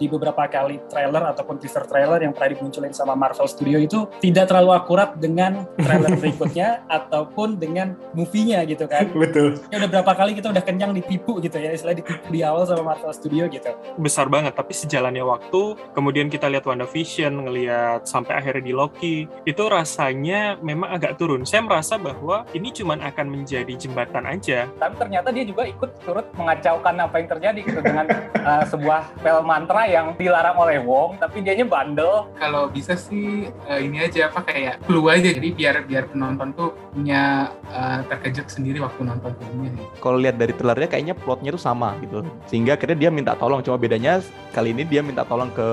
di beberapa kali trailer ataupun teaser trailer yang pernah dimunculin sama Marvel Studio itu tidak terlalu akurat dengan trailer berikutnya ataupun dengan movie-nya gitu kan. Betul. Ya udah berapa kali kita udah kenyang ditipu gitu ya, istilah ditipu di awal sama Marvel Studio gitu. Besar banget, tapi sejalannya waktu, kemudian kita lihat WandaVision, ngelihat sampai akhirnya di Loki, itu rasanya memang agak turun. Saya merasa bahwa ini cuma akan menjadi jembatan aja. Tapi ternyata dia juga ikut turut mengacaukan apa yang terjadi gitu dengan uh, sebuah spell mantra yang dilarang oleh Wong, tapi dianya bandel. Kalau bisa sih uh, ini aja apa kayak clue aja, jadi biar biar penonton tuh punya uh, terkejut sendiri waktu nonton filmnya. Kalau lihat dari trailernya kayaknya plotnya tuh sama gitu, sehingga akhirnya dia minta tolong. Cuma bedanya kali ini dia minta tolong ke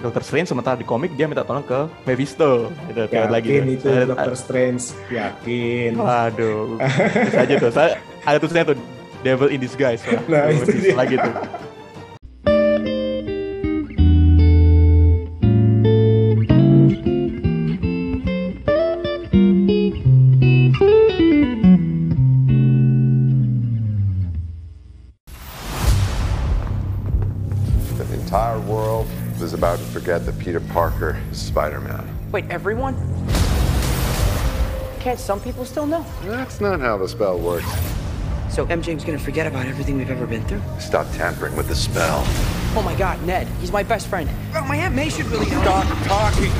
Doctor Strange, sementara di komik dia minta tolong ke Mephisto. Gitu, yakin lagi. itu Doctor Strange, yakin. Waduh, bisa aja tuh. Saya ada tulisannya tuh Devil in Disguise. Wah, nah, itu dia. lagi tuh. About to forget that Peter Parker is Spider-Man. Wait, everyone? Can't some people still know? That's not how the spell works. So MJ's gonna forget about everything we've ever been through? Stop tampering with the spell. Oh my god, Ned, he's my best friend. Oh, my Aunt May should really know. Stop talking!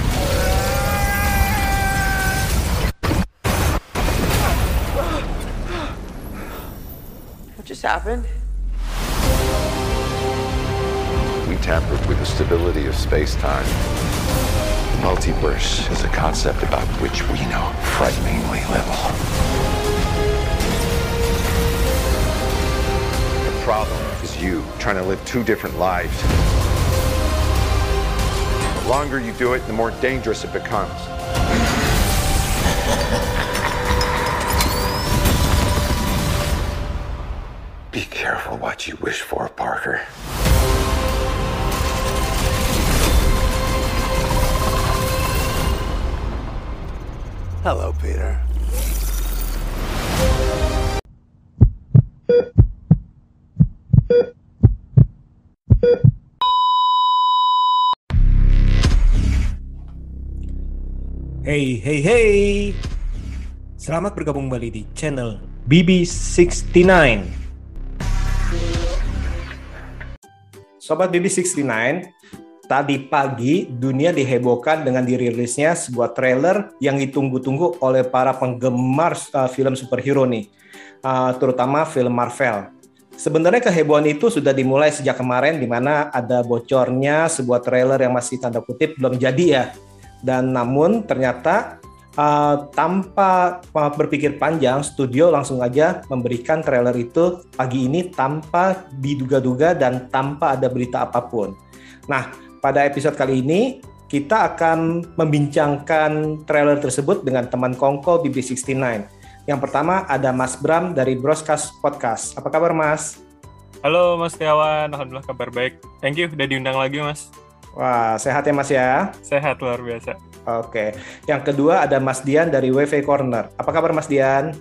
What just happened? Tampered with the stability of space-time. The multiverse is a concept about which we know frighteningly little. The problem is you trying to live two different lives. The longer you do it, the more dangerous it becomes. Be careful what you wish for, Parker. Hello, Peter. Hey, hey, hey. Selamat bergabung kembali di channel BB69. Sobat BB69, tadi pagi dunia dihebohkan dengan dirilisnya sebuah trailer yang ditunggu-tunggu oleh para penggemar uh, film superhero nih, uh, terutama film Marvel. Sebenarnya kehebohan itu sudah dimulai sejak kemarin di mana ada bocornya sebuah trailer yang masih tanda kutip belum jadi ya. Dan namun ternyata uh, tanpa berpikir panjang, studio langsung aja memberikan trailer itu pagi ini tanpa diduga-duga dan tanpa ada berita apa pun. Nah, pada episode kali ini kita akan membincangkan trailer tersebut dengan teman Kongko BB69. Yang pertama ada Mas Bram dari Broscast Podcast. Apa kabar Mas? Halo Mas Tiawan, Alhamdulillah kabar baik. Thank you udah diundang lagi Mas. Wah, sehat ya Mas ya? Sehat luar biasa. Oke. Yang kedua ada Mas Dian dari WV Corner. Apa kabar Mas Dian?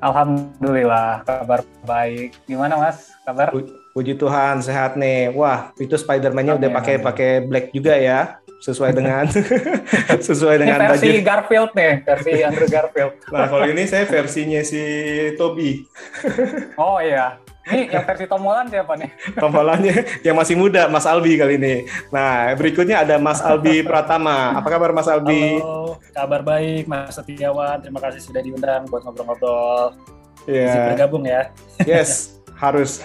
Alhamdulillah, kabar baik. Gimana Mas? Kabar? Puji Tuhan sehat nih. Wah, itu Spider-Man-nya udah pakai pakai black juga ya. Sesuai dengan sesuai Ini dengan versi baju. Garfield nih, versi Andrew Garfield. Nah, kalau ini saya versinya si Toby. Oh iya. Ini yang versi Tom Holland siapa nih? Tombolannya yang masih muda, Mas Albi kali ini. Nah, berikutnya ada Mas Albi Pratama. Apa kabar Mas Albi? Halo, kabar baik Mas Setiawan. Terima kasih sudah diundang buat ngobrol-ngobrol. Iya. Izin bergabung ya. Yes, harus.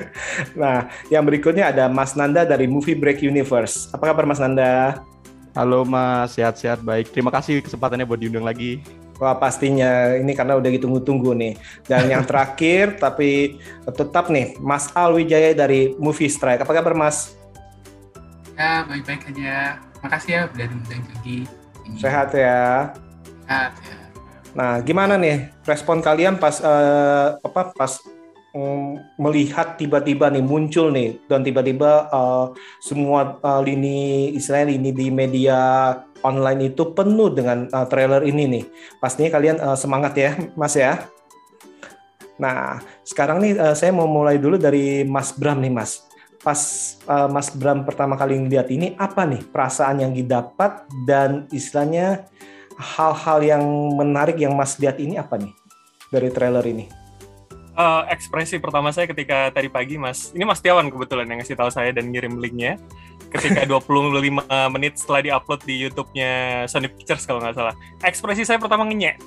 nah, yang berikutnya ada Mas Nanda dari Movie Break Universe. Apa kabar Mas Nanda? Halo Mas, sehat-sehat baik. Terima kasih kesempatannya buat diundang lagi. Wah pastinya ini karena udah ditunggu-tunggu nih. Dan yang terakhir tapi tetap nih Mas Al Wijaya dari Movie Strike. Apa kabar Mas? Ya, baik-baik aja. Makasih ya udah diundang lagi. Ini Sehat ya. Sehat ya. Nah gimana nih respon kalian pas eh, apa pas mm, melihat tiba-tiba nih muncul nih dan tiba-tiba eh, semua eh, lini istilahnya lini di media online itu penuh dengan eh, trailer ini nih. Pastinya kalian eh, semangat ya Mas ya. Nah, sekarang nih eh, saya mau mulai dulu dari Mas Bram nih Mas. pas uh, Mas Bram pertama kali ngeliat ini apa nih perasaan yang didapat dan istilahnya hal-hal yang menarik yang Mas lihat ini apa nih dari trailer ini? Uh, ekspresi pertama saya ketika tadi pagi Mas, ini Mas Tiawan kebetulan yang ngasih tahu saya dan ngirim linknya ketika 25 menit setelah diupload di YouTube-nya Sony Pictures kalau nggak salah. Ekspresi saya pertama ngenyek.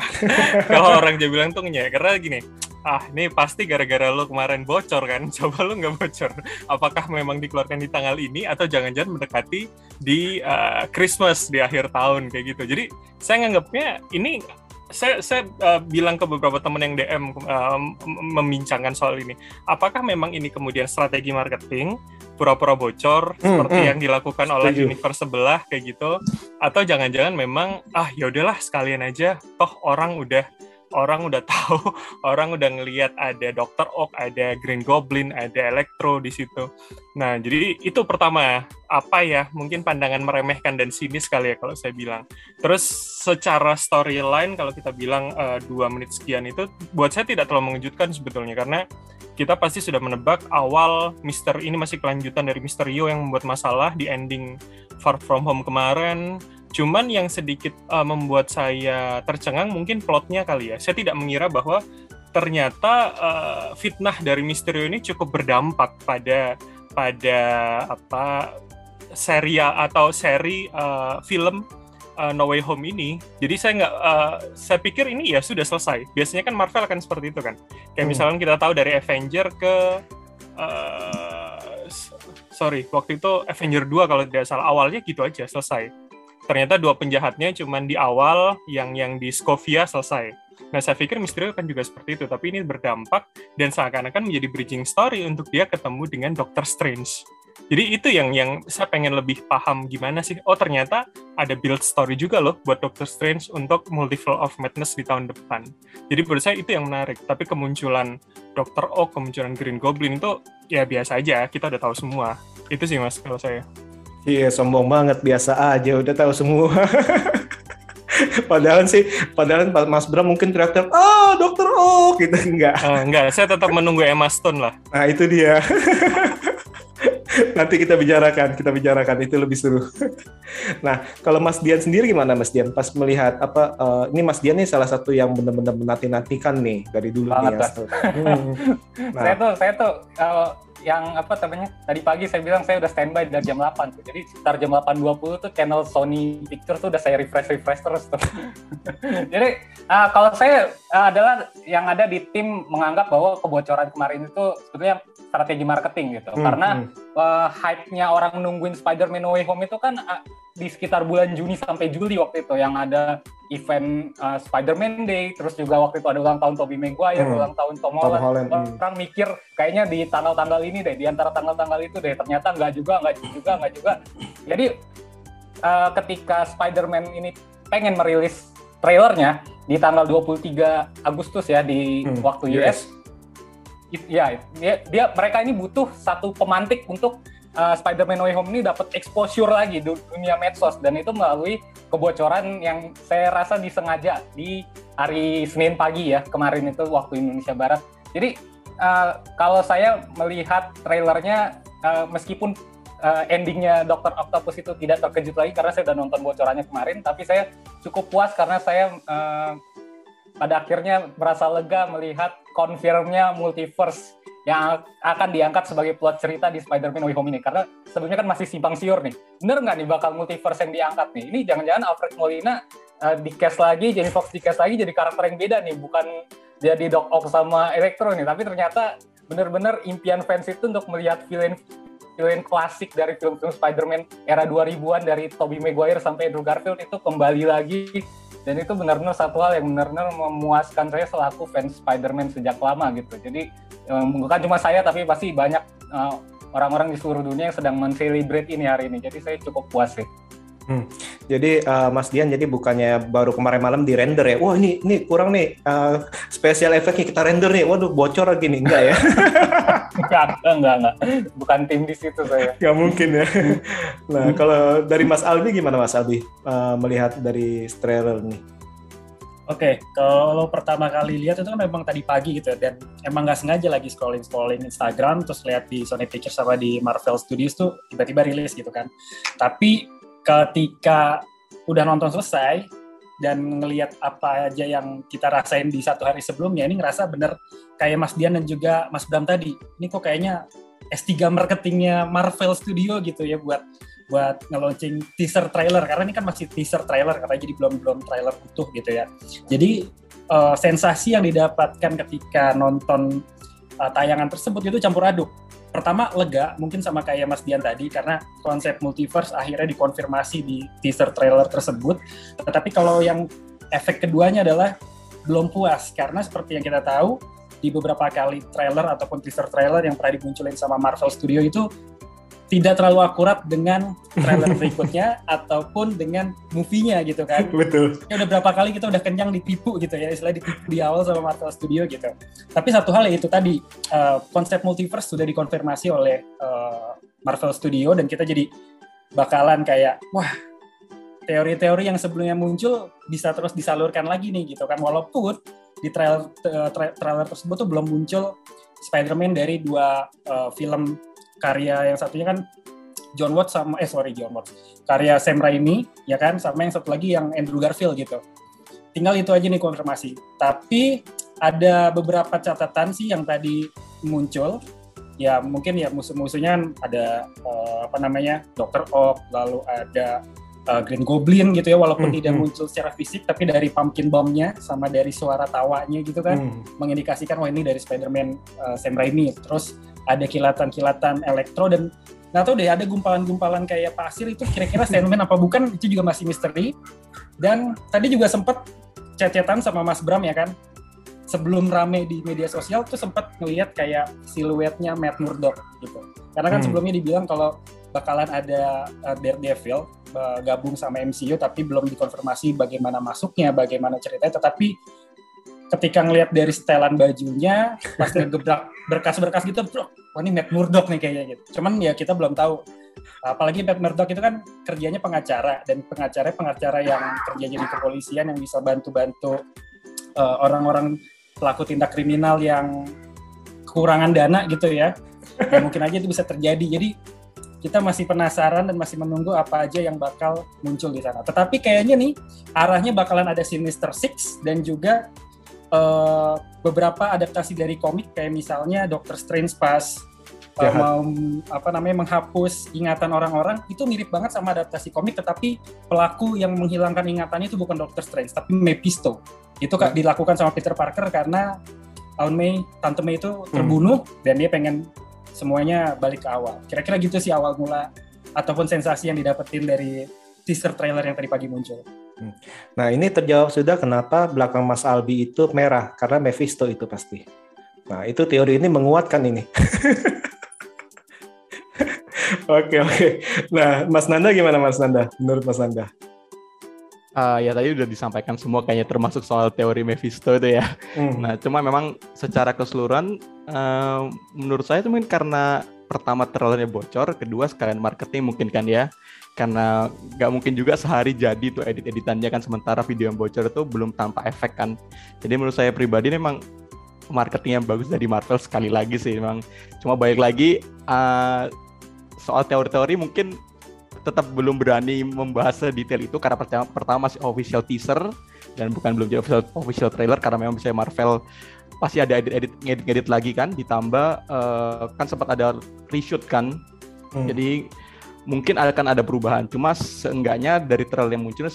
kalau orang dia bilang tuh ngenyek karena gini, ah ini pasti gara-gara lo kemarin bocor kan, coba lo nggak bocor. Apakah memang dikeluarkan di tanggal ini atau jangan-jangan mendekati di uh, Christmas di akhir tahun kayak gitu. Jadi saya nganggapnya ini saya saya uh, bilang ke beberapa teman yang DM uh, membincangkan soal ini. Apakah memang ini kemudian strategi marketing pura-pura bocor hmm, seperti hmm. yang dilakukan oleh Setuju. sebelah kayak gitu atau jangan-jangan memang ah ya udahlah sekalian aja toh orang udah orang udah tahu, orang udah ngelihat ada Dr. Oak, ada Green Goblin, ada Electro di situ. Nah, jadi itu pertama, apa ya, mungkin pandangan meremehkan dan sinis sekali ya kalau saya bilang. Terus secara storyline kalau kita bilang uh, dua menit sekian itu, buat saya tidak terlalu mengejutkan sebetulnya, karena kita pasti sudah menebak awal Mister ini masih kelanjutan dari Misterio yang membuat masalah di ending Far From Home kemarin, Cuman yang sedikit uh, membuat saya tercengang mungkin plotnya kali ya. Saya tidak mengira bahwa ternyata uh, fitnah dari Misterio ini cukup berdampak pada pada apa serial atau seri uh, film uh, No Way Home ini. Jadi saya nggak, uh, saya pikir ini ya sudah selesai. Biasanya kan Marvel akan seperti itu kan. Kayak hmm. misalnya kita tahu dari Avenger ke uh, sorry waktu itu Avenger 2 kalau tidak salah awalnya gitu aja selesai ternyata dua penjahatnya cuma di awal yang yang di Scovia selesai. Nah, saya pikir Mysterio kan juga seperti itu, tapi ini berdampak dan seakan-akan menjadi bridging story untuk dia ketemu dengan Doctor Strange. Jadi itu yang yang saya pengen lebih paham gimana sih. Oh, ternyata ada build story juga loh buat Doctor Strange untuk Multiple of Madness di tahun depan. Jadi menurut saya itu yang menarik. Tapi kemunculan Doctor Oak, kemunculan Green Goblin itu ya biasa aja, kita udah tahu semua. Itu sih Mas kalau saya. Iya, sombong banget biasa aja udah tahu semua. padahal sih, padahal Mas Bram mungkin teriak-teriak, ah dokter oh gitu enggak. Uh, enggak, saya tetap menunggu Emma Stone lah. Nah itu dia. Nanti kita bicarakan, kita bicarakan itu lebih seru. nah, kalau Mas Dian sendiri gimana Mas Dian? Pas melihat apa? Uh, ini Mas Dian nih salah satu yang benar-benar menanti-nantikan nih dari dulu nih. Ya. Hmm. Nah. Saya tuh, saya tuh uh, yang apa namanya tadi pagi saya bilang saya udah standby dari jam 8 tuh. Jadi sekitar jam 8.20 tuh channel Sony Pictures tuh udah saya refresh refresh terus tuh. Jadi uh, kalau saya uh, adalah yang ada di tim menganggap bahwa kebocoran kemarin itu sebetulnya strategi marketing gitu. Hmm, Karena hmm. Uh, hype-nya orang nungguin Spider-Man No Way Home itu kan uh, di sekitar bulan Juni sampai Juli waktu itu yang ada event uh, Spider-Man Day, terus juga waktu itu ada ulang tahun Tobey Maguire, hmm. ulang tahun Tom Holland. Tom Holland. Hmm. Orang hmm. mikir kayaknya di tanggal-tanggal ini deh, di antara tanggal-tanggal itu deh. Ternyata nggak juga, nggak juga, nggak juga. Jadi uh, ketika Spider-Man ini pengen merilis trailernya di tanggal 23 Agustus ya di hmm. waktu US, yes. Ya dia, mereka ini butuh satu pemantik untuk uh, Spider-Man Way Home ini dapat exposure lagi di dunia medsos dan itu melalui kebocoran yang saya rasa disengaja di hari Senin pagi ya kemarin itu waktu Indonesia Barat. Jadi uh, kalau saya melihat trailernya uh, meskipun uh, endingnya Dr. Octopus itu tidak terkejut lagi karena saya sudah nonton bocorannya kemarin, tapi saya cukup puas karena saya uh, pada akhirnya merasa lega melihat confirmnya multiverse yang akan diangkat sebagai plot cerita di Spider-Man Way Home ini. Karena sebelumnya kan masih simpang siur nih. Bener nggak nih bakal multiverse yang diangkat nih? Ini jangan-jangan Alfred Molina uh, di cast lagi jadi Fox di cast lagi jadi karakter yang beda nih. Bukan jadi Doc Ock sama Electro nih. Tapi ternyata bener-bener impian fans itu untuk melihat villain villain klasik dari film-film Spider-Man era 2000-an dari Tobey Maguire sampai Andrew Garfield itu kembali lagi dan itu benar-benar satu hal yang benar-benar memuaskan saya selaku fans Spider-Man sejak lama gitu. Jadi bukan cuma saya tapi pasti banyak uh, orang-orang di seluruh dunia yang sedang men-celebrate ini hari ini. Jadi saya cukup puas sih. Hmm. Jadi uh, Mas Dian jadi bukannya baru kemarin malam di render ya? Wah ini ini kurang nih uh, spesial efeknya kita render nih. Waduh bocor lagi nih enggak ya? enggak, enggak, enggak. Bukan tim di situ saya. Enggak mungkin ya. Nah kalau dari Mas Albi gimana Mas Albi uh, melihat dari trailer nih? Oke, kalau pertama kali lihat itu kan memang tadi pagi gitu ya, dan emang nggak sengaja lagi scrolling scrolling Instagram terus lihat di Sony Pictures sama di Marvel Studios tuh tiba-tiba rilis gitu kan. Tapi ketika udah nonton selesai dan ngelihat apa aja yang kita rasain di satu hari sebelumnya, ini ngerasa bener kayak Mas Dian dan juga Mas Bram tadi. Ini kok kayaknya S3 marketingnya Marvel Studio gitu ya buat buat nge-launching teaser trailer karena ini kan masih teaser trailer karena jadi belum belum trailer utuh gitu ya. Jadi uh, sensasi yang didapatkan ketika nonton uh, tayangan tersebut itu campur aduk. Pertama lega mungkin sama kayak Mas Dian tadi karena konsep multiverse akhirnya dikonfirmasi di teaser trailer tersebut. Tetapi kalau yang efek keduanya adalah belum puas karena seperti yang kita tahu di beberapa kali trailer ataupun teaser trailer yang pernah dimunculin sama Marvel Studio itu tidak terlalu akurat dengan trailer berikutnya ataupun dengan movie-nya gitu kan. Betul. Ya udah berapa kali kita udah kenyang ditipu gitu ya, istilah ditipu di awal sama Marvel Studio gitu. Tapi satu hal yaitu tadi uh, konsep multiverse sudah dikonfirmasi oleh uh, Marvel Studio dan kita jadi bakalan kayak wah teori-teori yang sebelumnya muncul bisa terus disalurkan lagi nih gitu kan walaupun di trailer tra trailer tersebut tuh belum muncul Spider-Man dari dua uh, film karya yang satunya kan John Watts sama eh sorry John Watts karya Sam Raimi ya kan sama yang satu lagi yang Andrew Garfield gitu tinggal itu aja nih konfirmasi tapi ada beberapa catatan sih yang tadi muncul ya mungkin ya musuh-musuhnya kan ada uh, apa namanya Dr. Ock lalu ada uh, Green Goblin gitu ya walaupun hmm, tidak hmm. muncul secara fisik tapi dari pumpkin bomb-nya sama dari suara tawanya gitu kan hmm. mengindikasikan wah ini dari Spider-Man uh, Sam Raimi terus ada kilatan-kilatan elektro dan nggak tahu deh ada gumpalan-gumpalan kayak pasir itu kira-kira Sandman apa bukan itu juga masih misteri. Dan tadi juga sempat cecetan sama Mas Bram ya kan? Sebelum rame di media sosial tuh sempat ngelihat kayak siluetnya Matt Murdock gitu. Karena kan hmm. sebelumnya dibilang kalau bakalan ada uh, Daredevil uh, gabung sama MCU tapi belum dikonfirmasi bagaimana masuknya bagaimana ceritanya tetapi ketika ngelihat dari setelan bajunya pas ngegebrak berkas-berkas gitu bro wah ini Matt Murdock nih kayaknya gitu. Cuman ya kita belum tahu. Apalagi Matt Murdock itu kan kerjanya pengacara dan pengacara pengacara yang kerjanya di kepolisian yang bisa bantu-bantu uh, orang-orang pelaku tindak kriminal yang kekurangan dana gitu ya. Ya mungkin aja itu bisa terjadi. Jadi kita masih penasaran dan masih menunggu apa aja yang bakal muncul di sana. Tetapi kayaknya nih arahnya bakalan ada Sinister Six dan juga uh, beberapa adaptasi dari komik kayak misalnya Doctor Strange pas uh, mau apa namanya menghapus ingatan orang-orang itu mirip banget sama adaptasi komik tetapi pelaku yang menghilangkan ingatannya itu bukan Doctor Strange tapi Mephisto itu kak hmm. dilakukan sama Peter Parker karena Aunt May Tante May itu hmm. terbunuh hmm. dan dia pengen semuanya balik ke awal kira-kira gitu sih awal mula ataupun sensasi yang didapetin dari teaser trailer yang tadi pagi muncul. Hmm. Nah ini terjawab sudah kenapa belakang Mas Albi itu merah karena Mephisto itu pasti. Nah itu teori ini menguatkan ini. Oke oke. Nah Mas Nanda gimana Mas Nanda? Menurut Mas Nanda? Uh, ya tadi udah disampaikan semua kayaknya termasuk soal teori Mephisto itu ya. Hmm. Nah cuma memang secara keseluruhan uh, menurut saya itu mungkin karena pertama trailernya bocor, kedua sekalian marketing mungkin kan ya karena nggak mungkin juga sehari jadi tuh edit-editannya kan sementara video yang bocor itu belum tanpa efek kan. Jadi menurut saya pribadi memang marketing yang bagus dari Marvel sekali lagi sih memang. Cuma balik lagi uh, soal teori-teori mungkin tetap belum berani membahas detail itu karena pertama, pertama masih official teaser dan bukan belum jadi official, official trailer karena memang bisa Marvel pasti ada edit-edit ngedit-ngedit lagi kan ditambah uh, kan sempat ada reshoot kan. Hmm. jadi mungkin akan ada perubahan. Cuma seenggaknya dari trailer yang muncul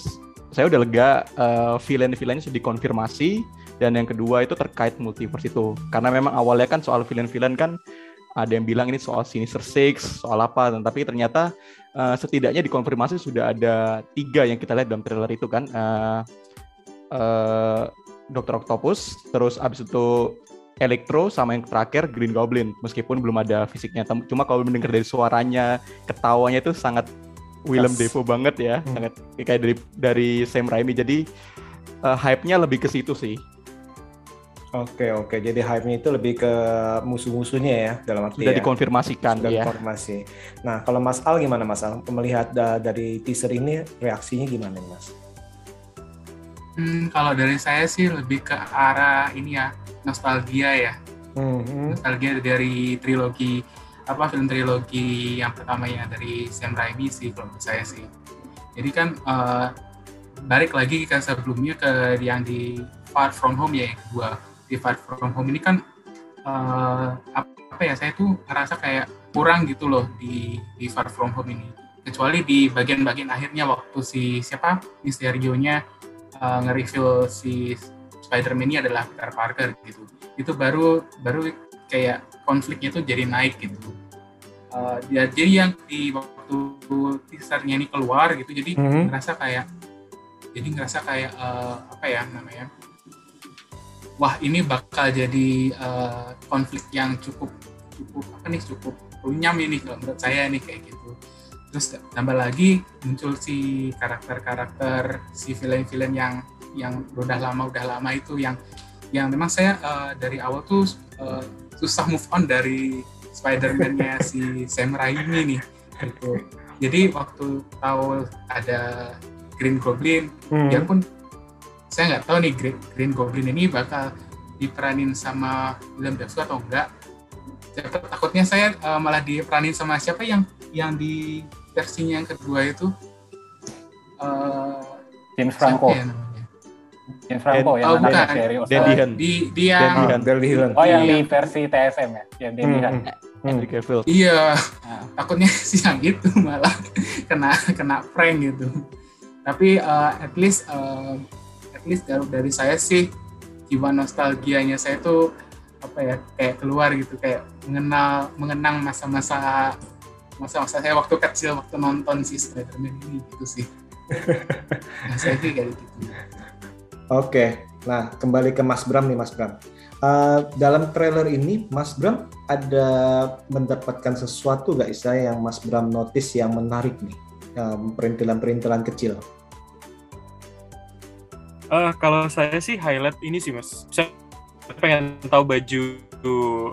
saya udah lega uh, villain-villainnya sudah dikonfirmasi dan yang kedua itu terkait multiverse itu. Karena memang awalnya kan soal villain-villain kan ada yang bilang ini soal Sinister Six, soal apa, tapi ternyata uh, setidaknya dikonfirmasi sudah ada tiga yang kita lihat dalam trailer itu kan. Uh, uh, Dr. Octopus, terus abis itu Electro sama yang terakhir Green Goblin meskipun belum ada fisiknya cuma kalau mendengar dari suaranya ketawanya itu sangat Willem Dafoe banget ya hmm. sangat kayak dari dari Sam Raimi jadi uh, hype-nya lebih ke situ sih Oke oke, jadi hype-nya itu lebih ke musuh-musuhnya ya dalam arti sudah ya. dikonfirmasikan sudah ya. Dikonfirmasi. Nah kalau Mas Al gimana Mas Al melihat da dari teaser ini reaksinya gimana Mas? Hmm, kalau dari saya sih lebih ke arah ini ya nostalgia ya. Hmm. Nostalgia dari trilogi apa film trilogi yang pertama ya dari Sam Raimi sih kalau menurut saya sih. Jadi kan uh, balik lagi ke sebelumnya ke yang di Far From Home ya yang kedua. Di Far From Home ini kan uh, apa ya saya tuh ngerasa kayak kurang gitu loh di di Far From Home ini. Kecuali di bagian-bagian akhirnya waktu si siapa Misterio-nya uh, nge-reveal si Spider-Man ini adalah Peter Parker gitu. Itu baru baru kayak konfliknya tuh jadi naik gitu. Uh, ya, jadi yang di waktu teasernya ini keluar gitu, jadi Mhm. ngerasa kayak jadi ngerasa kayak uh, apa ya namanya? Wah ini bakal jadi uh, konflik yang cukup cukup apa nih cukup runyam ini kalau menurut saya nih kayak gitu. Terus tambah lagi muncul si karakter-karakter si villain-villain yang yang udah lama udah lama itu yang yang memang saya uh, dari awal tuh uh, susah move on dari Spider-Man-nya si Sam Raimi nih gitu. Jadi waktu tahu ada Green Goblin, Hmm. biarpun saya nggak tahu nih Green, Green Goblin ini bakal diperanin sama William Dafoe atau enggak. Takutnya saya uh, malah diperanin sama siapa yang yang di versinya yang kedua itu uh, James Franco. ya? James Franco yang Oh, bukan. dari. Hand. di di yang. Oh yang Iya. di versi TSM ya, yang Dandy Hmm, hmm. Henry Cavill. Iya, Nah. takutnya sih yang itu malah kena kena prank gitu. Tapi uh, at least uh, at least dari, dari saya sih jiwa nostalgianya saya tuh apa ya kayak keluar gitu kayak mengenal mengenang masa-masa masa-masa saya waktu kecil waktu nonton si Spider-Man ini gitu sih. nah, saya sih kayak gitu. Oke, nah kembali ke Mas Bram nih Mas Bram. Uh, dalam trailer ini Mas Bram ada mendapatkan sesuatu nggak istilahnya yang Mas Bram notice yang menarik nih, um, perintilan-perintilan kecil. Eh, kalau saya sih highlight ini sih mas. Saya pengen tahu baju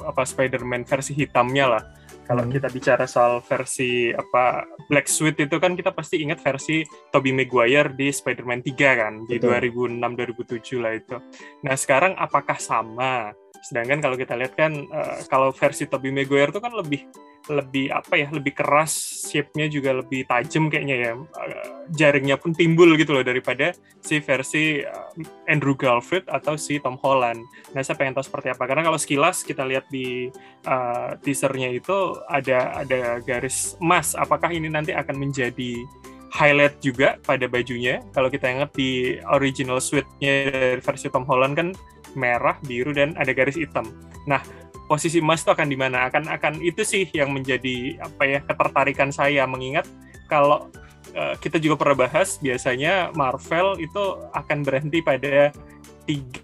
apa Spider-Man versi hitamnya lah. Kalau Hmm. kita bicara soal versi apa Black Suite itu kan kita pasti ingat versi Tobey Maguire di Spider-Man 3 kan di Betul. 2006 2007 lah itu. Nah, sekarang apakah sama? Sedangkan kalau kita lihat kan eh, kalau versi Tobey Maguire itu kan lebih lebih apa ya lebih keras shape-nya juga lebih tajam kayaknya ya Eh, jaringnya pun timbul gitu loh daripada si versi uh, Andrew Garfield atau si Tom Holland. Nah, saya pengen tahu seperti apa karena kalau sekilas kita lihat di uh, teasernya itu ada ada garis emas. Apakah ini nanti akan menjadi highlight juga pada bajunya? Kalau kita ingat di original suite-nya dari versi Tom Holland kan merah, biru dan ada garis hitam. Nah, posisi emas itu akan di mana? Akan akan itu sih yang menjadi apa ya ketertarikan saya mengingat kalau uh, kita juga pernah bahas biasanya Marvel itu akan berhenti pada tiga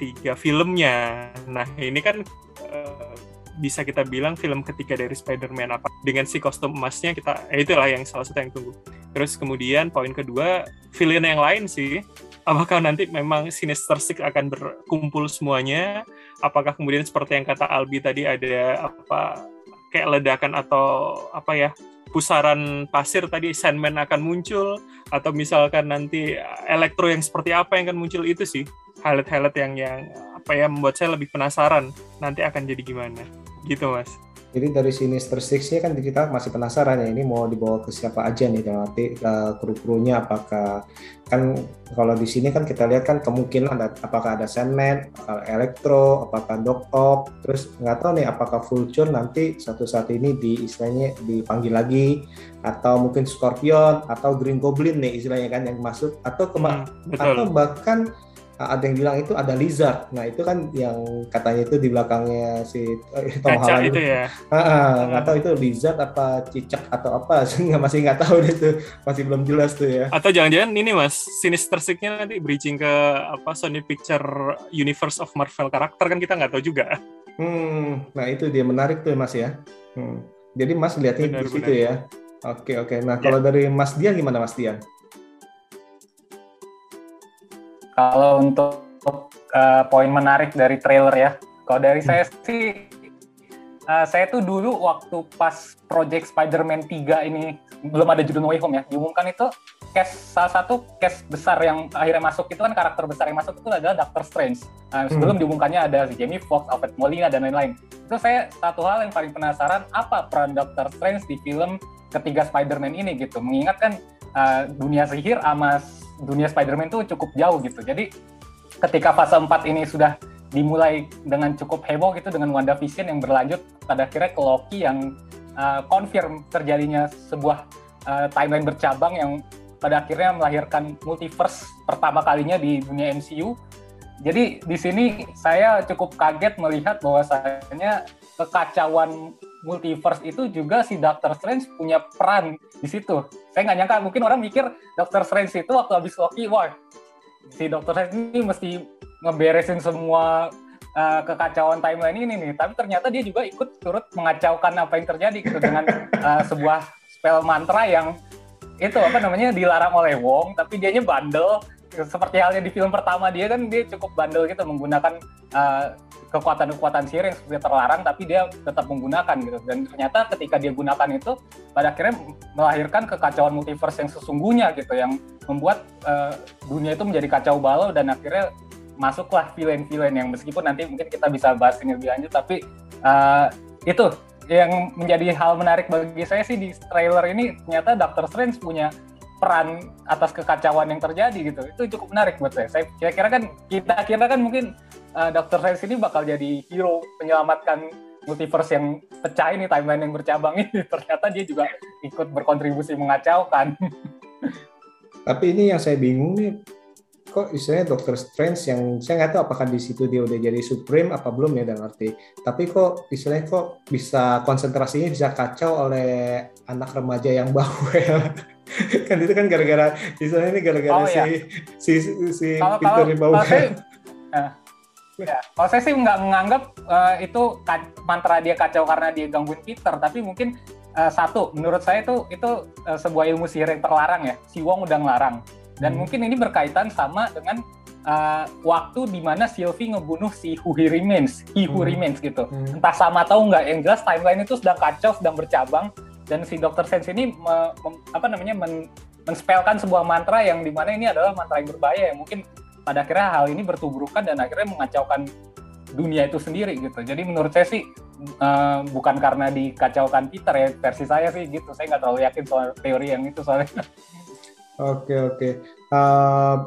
tiga filmnya. Nah ini kan uh, bisa kita bilang film ketiga dari Spider-Man apa dengan si kostum emasnya kita eh, itulah yang salah satu yang tunggu. Terus kemudian poin kedua villain yang lain sih apakah nanti memang Sinister Six akan berkumpul semuanya? Apakah kemudian seperti yang kata Albi tadi ada apa kayak ledakan atau apa ya pusaran pasir tadi Sandman akan muncul atau misalkan nanti elektro yang seperti apa yang akan muncul itu sih highlight-highlight yang yang apa ya membuat saya lebih penasaran nanti akan jadi gimana gitu mas. Jadi dari Sinister Six-nya kan kita masih penasaran ya ini mau dibawa ke siapa aja nih dalam arti uh, kru-krunya apakah kan kalau di sini kan kita lihat kan kemungkinan ada apakah ada Sandman, apakah Electro, apakah Doc Ock, terus nggak tahu nih apakah Vulture nanti suatu saat ini di istilahnya dipanggil lagi atau mungkin Scorpion atau Green Goblin nih istilahnya kan yang masuk atau kema- Hmm, betul. atau bahkan ada yang bilang itu ada lizard. Nah itu kan yang katanya itu di belakangnya si eh, Tom Kaca Holland itu ya. Nggak tahu itu lizard apa cicak atau apa, nggak masih nggak tahu deh tuh, masih belum jelas tuh ya. Atau jangan-jangan ini mas, Sinister Six-nya nanti bridging ke apa Sony Picture Universe of Marvel karakter kan kita nggak tahu juga. Hmm, nah itu dia menarik tuh mas ya. Hmm. Jadi mas lihatnya Benar, di situ benar. ya. Oke oke. Nah Ya. kalau dari Mas Dian gimana Mas Dian? Kalau untuk uh, poin menarik dari trailer ya, kalau dari saya sih, uh, saya tuh dulu waktu pas Project Spider-Man 3 ini belum ada judul No Way Home ya, diumumkan itu cast salah satu cast besar yang akhirnya masuk itu kan karakter besar yang masuk itu adalah Doctor Strange. Nah, sebelum hmm. diumumkannya ada si Jamie Foxx, Alfred Molina dan lain-lain. Itu saya satu hal yang paling penasaran apa peran Doctor Strange di film ketiga Spider-Man ini gitu. Mengingat kan uh, dunia sihir sama dunia Spider-Man itu cukup jauh gitu. Jadi ketika fase 4 ini sudah dimulai dengan cukup heboh gitu dengan WandaVision yang berlanjut pada akhirnya ke Loki yang uh, confirm terjadinya sebuah uh, timeline bercabang yang pada akhirnya melahirkan multiverse pertama kalinya di dunia MCU. Jadi di sini saya cukup kaget melihat bahwasanya kekacauan multiverse itu juga si Doctor Strange punya peran di situ. Saya nggak nyangka mungkin orang mikir Doctor Strange itu waktu habis Loki, wah si Doctor Strange ini mesti ngeberesin semua uh, kekacauan timeline ini nih. Tapi ternyata dia juga ikut turut mengacaukan apa yang terjadi gitu dengan uh, sebuah spell mantra yang itu apa namanya dilarang oleh Wong tapi dianya bandel seperti halnya di film pertama dia kan dia cukup bandel gitu menggunakan uh, kekuatan-kekuatan sihir yang sebenarnya terlarang tapi dia tetap menggunakan gitu dan ternyata ketika dia gunakan itu pada akhirnya melahirkan kekacauan multiverse yang sesungguhnya gitu yang membuat uh, dunia itu menjadi kacau balau dan akhirnya masuklah villain-villain yang meskipun nanti mungkin kita bisa bahas ini lebih lanjut tapi uh, itu yang menjadi hal menarik bagi saya sih di trailer ini ternyata Doctor Strange punya peran atas kekacauan yang terjadi gitu. Itu cukup menarik buat saya. Saya kira-kira kan kita kira kan mungkin uh, Doctor Strange ini bakal jadi hero menyelamatkan multiverse yang pecah ini timeline yang bercabang ini. Ternyata dia juga ikut berkontribusi mengacaukan. Tapi ini yang saya bingung nih kok istilahnya Doctor Strange yang saya nggak tahu apakah di situ dia udah jadi Supreme apa belum ya dalam arti tapi kok istilahnya kok bisa konsentrasinya bisa kacau oleh anak remaja yang bawel kan itu kan gara-gara istilahnya ini gara-gara oh, si, iya. si si si Peter bawel ya, kalau saya sih nggak menganggap uh, itu mantra dia kacau karena dia gangguin Peter tapi mungkin uh, satu menurut saya itu itu uh, sebuah ilmu sihir yang terlarang ya si Wong udah ngelarang dan hmm. mungkin ini berkaitan sama dengan uh, waktu di mana Sylvie ngebunuh si Who He Remains, He Who hmm. Remains gitu. Hmm. Entah sama atau enggak, yang jelas timeline itu sedang kacau, sedang bercabang, dan si Dr. Sense ini me, me, apa namanya men, menspelkan sebuah mantra yang di mana ini adalah mantra yang berbahaya yang mungkin pada akhirnya hal ini bertuburukan dan akhirnya mengacaukan dunia itu sendiri gitu. Jadi menurut saya sih uh, bukan karena dikacaukan Peter ya versi saya sih gitu. Saya nggak terlalu yakin soal teori yang itu soalnya. Oke oke. Uh,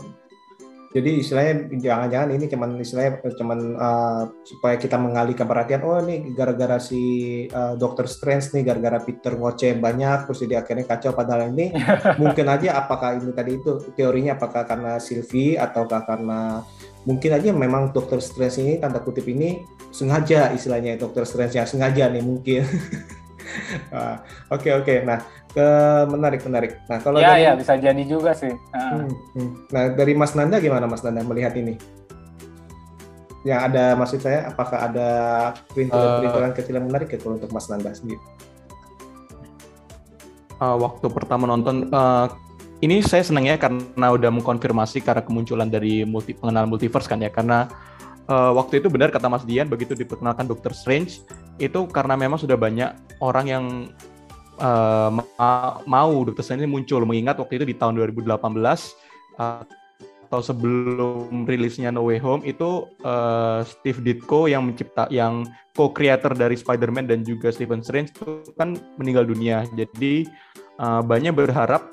jadi istilahnya jangan-jangan ini cuman istilahnya cuman uh, supaya kita mengalihkan perhatian. Oh ini gara-gara si uh, Doctor Strange nih, gara-gara Peter ngoceh banyak, terus jadi akhirnya kacau. Padahal ini mungkin aja apakah ini tadi itu teorinya apakah karena Sylvie ataukah karena mungkin aja memang Doctor Strange ini tanda kutip ini sengaja istilahnya Doctor Strange yang sengaja nih mungkin. Oke oke. Okay, okay. Nah ke menarik menarik. Nah kalau ya dari, ya bisa jadi juga sih. Hmm, hmm. Nah dari Mas Nanda gimana Mas Nanda melihat ini? Yang ada maksud saya apakah ada perintilan-perintilan uh, kecil yang menarik ya untuk Mas Nanda sendiri? Uh, waktu pertama nonton uh, ini saya senang ya karena udah mengkonfirmasi karena kemunculan dari multi pengenalan multiverse kan ya karena uh, waktu itu benar kata Mas Dian begitu diperkenalkan Doctor Strange itu karena memang sudah banyak orang yang uh, mau Doctor Strange ini muncul mengingat waktu itu di tahun 2018 uh, atau sebelum rilisnya No Way Home itu uh, Steve Ditko yang mencipta yang co-creator dari Spider-Man dan juga Stephen Strange itu kan meninggal dunia. Jadi uh, banyak berharap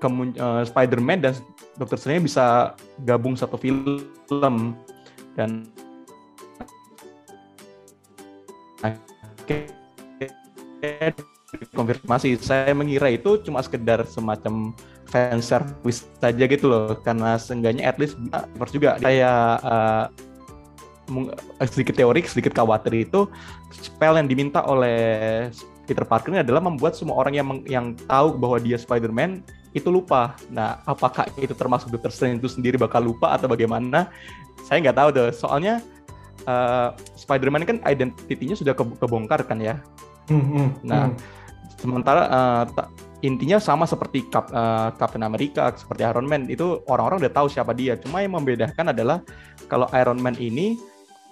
uh, Spider-Man dan Doctor Strange bisa gabung satu film dan konfirmasi saya mengira itu cuma sekedar semacam fan service saja gitu loh. Karena seenggaknya at least first juga. Saya uh, sedikit teorik sedikit khawatir itu spell yang diminta oleh Peter Parker ini adalah membuat semua orang yang yang tahu bahwa dia Spider-Man itu lupa. Nah, apakah itu termasuk Doctor Strange itu sendiri bakal lupa atau bagaimana? Saya nggak tahu deh. Soalnya uh, Spider-Man kan identitinya sudah ke kebongkar kan ya. Hmm, hmm, nah, hmm. sementara uh, intinya sama seperti Cap, uh, Captain America, seperti Iron Man itu orang-orang udah tahu siapa dia. Cuma yang membedakan adalah kalau Iron Man ini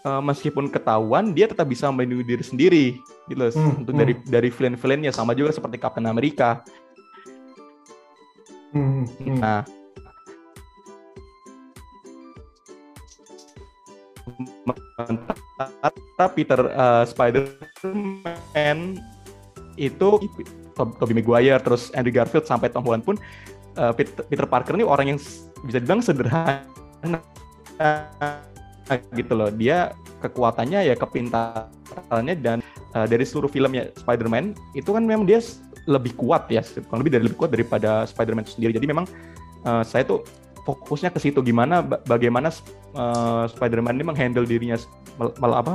uh, meskipun ketahuan dia tetap bisa melindungi diri sendiri gitu hmm, untuk dari dari villain-villainnya sama juga seperti Captain America Hmm, hmm. Nah, sementara Peter uh, Spider-Man itu Tobey Maguire terus Andrew Garfield sampai Tom Holland pun uh, Peter, Peter Parker ini orang yang bisa dibilang sederhana gitu loh dia kekuatannya ya kepintarannya dan uh, dari seluruh filmnya Spider-Man itu kan memang dia lebih kuat ya lebih dari lebih kuat daripada Spider-Man sendiri jadi memang uh, saya tuh fokusnya ke situ gimana bagaimana uh, Spider-Man ini menghandle dirinya malah apa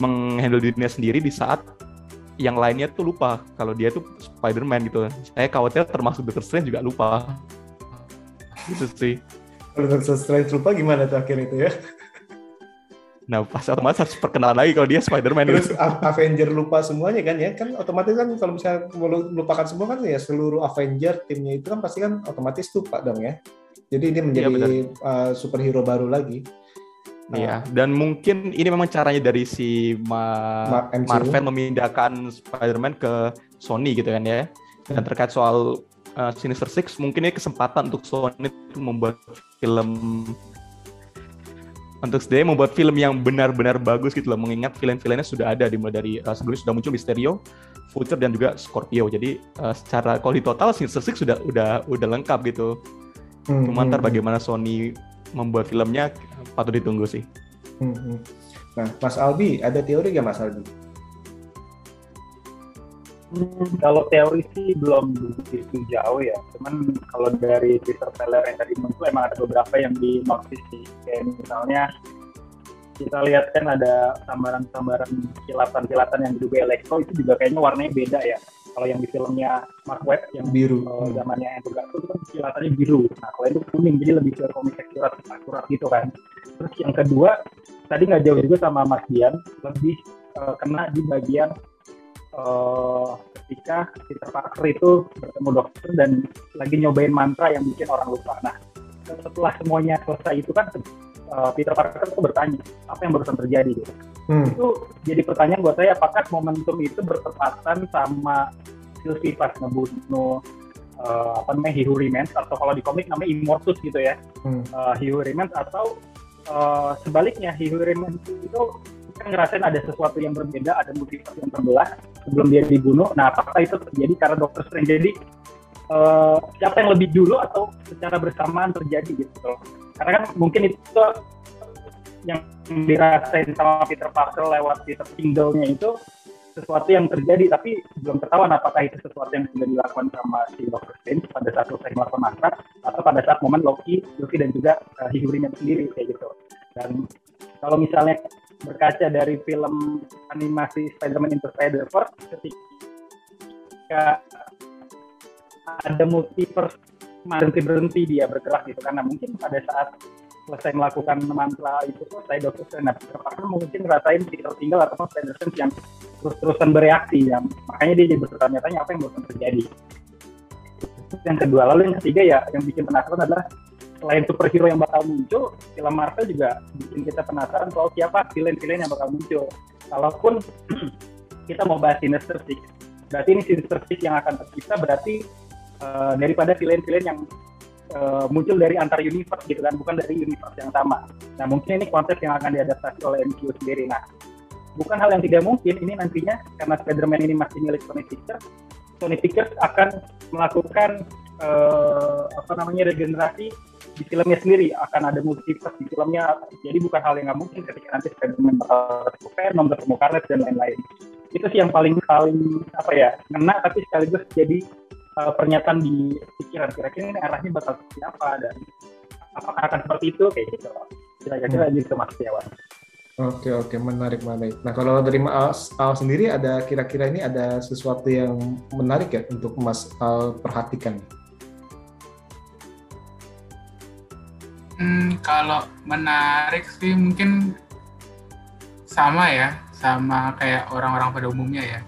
menghandle dirinya sendiri di saat yang lainnya tuh lupa kalau dia tuh Spider-Man gitu. Saya khawatir termasuk Doctor Strange juga lupa. Gitu sih. Kalau Doctor Strange lupa gimana tuh akhir itu ya? Nah, pas otomatis harus perkenalan lagi kalau dia Spider-Man. Terus gitu. Avenger lupa semuanya kan ya? Kan otomatis kan kalau misalnya melupakan semua kan ya seluruh Avenger timnya itu kan pasti kan otomatis lupa dong ya. Jadi dia menjadi ya, uh, superhero baru lagi. Iya, nah. dan mungkin ini memang caranya dari si Ma Marvel memindahkan Spider-Man ke Sony gitu kan ya. Dan terkait soal uh, Sinister Six, mungkin ini kesempatan untuk Sony untuk membuat film untuk dia membuat film yang benar-benar bagus gitu loh mengingat film-filmnya sudah ada dimulai dari uh, sebelumnya sudah muncul Mysterio, Vulture dan juga Scorpio. Jadi uh, secara kalau di total Sinister Six sudah udah udah lengkap gitu. Hmm, Cuma ntar hmm. bagaimana Sony membuat filmnya patut ditunggu sih. Hmm, hmm. Nah, Mas Albi, ada teori gak Mas Albi? Hmm, kalau teori sih belum begitu jauh ya. Cuman kalau dari teaser trailer yang tadi muncul emang ada beberapa yang di notice sih. Kayak misalnya kita lihat kan ada sambaran-sambaran kilatan-kilatan yang juga elektro itu juga kayaknya warnanya beda ya kalau yang di filmnya Mark Webb yang biru uh, zamannya Andrew Garfield itu kan kelihatannya biru nah kalau itu kuning jadi lebih ke komik akurat akurat gitu kan terus yang kedua tadi nggak jauh juga sama Mas Dian lebih uh, kena di bagian uh, ketika Peter Parker itu bertemu dokter dan lagi nyobain mantra yang bikin orang lupa nah setelah semuanya selesai itu kan uh, Peter Parker itu bertanya apa yang barusan terjadi gitu. Hmm. Itu jadi pertanyaan buat saya apakah momentum itu bertepatan sama Sylvie pas ngebunuh uh, apa namanya He Who Remains atau kalau di komik namanya Immortus gitu ya. Hmm. Uh, He Who Remains atau uh, sebaliknya He Who Remains itu kan ngerasain ada sesuatu yang berbeda, ada multiverse yang terbelah sebelum dia dibunuh. Nah, apakah itu terjadi karena Doctor Strange? Jadi uh, siapa yang lebih dulu atau secara bersamaan terjadi gitu karena kan mungkin itu yang dirasain sama Peter Parker lewat Peter single-nya itu sesuatu yang terjadi tapi belum ketahuan apakah itu sesuatu yang sudah dilakukan sama si Doctor Strange pada saat selesai melakukan masa atau pada saat momen Loki, Loki dan juga uh, eh, Higurinnya sendiri kayak gitu. Dan kalau misalnya berkaca dari film animasi Spider-Man Into Spider-Verse ketika ada multiverse berhenti berhenti dia bergerak gitu. Karena mungkin pada saat selesai melakukan mantra itu saya dokter Strange nah, mungkin ngerasain tinggal atau Spider yang terus-terusan bereaksi ya makanya dia jadi bertanya-tanya apa yang baru terjadi. Yang kedua lalu yang ketiga ya yang bikin penasaran adalah selain superhero yang bakal muncul film Marvel juga bikin kita penasaran soal siapa villain-villain yang bakal muncul kalaupun kita mau bahas Sinister Six berarti ini Sinister Six yang akan tercipta berarti uh, daripada villain-villain yang uh, muncul dari antar universe gitu kan, bukan dari universe yang sama. Nah mungkin ini konsep yang akan diadaptasi oleh MCU sendiri. Nah bukan hal yang tidak mungkin ini nantinya karena Spider-Man ini masih milik Sony Pictures, Sony Pictures akan melakukan uh, apa namanya regenerasi di filmnya sendiri akan ada multiverse di filmnya jadi bukan hal yang nggak mungkin ketika nanti Spider-Man bakal ketemu Venom, ketemu Carnage dan lain-lain itu sih yang paling paling apa ya kena tapi sekaligus jadi uh, pernyataan di pikiran kira-kira ini arahnya bakal seperti apa dan apakah akan seperti itu kayak gitu kira-kira hmm. gitu mas Setiawan. Oke oke menarik menarik. Nah kalau dari Mas Al sendiri ada kira-kira ini ada sesuatu yang menarik ya untuk Mas Al perhatikan? Hmm, kalau menarik sih mungkin sama ya, sama kayak orang-orang pada umumnya ya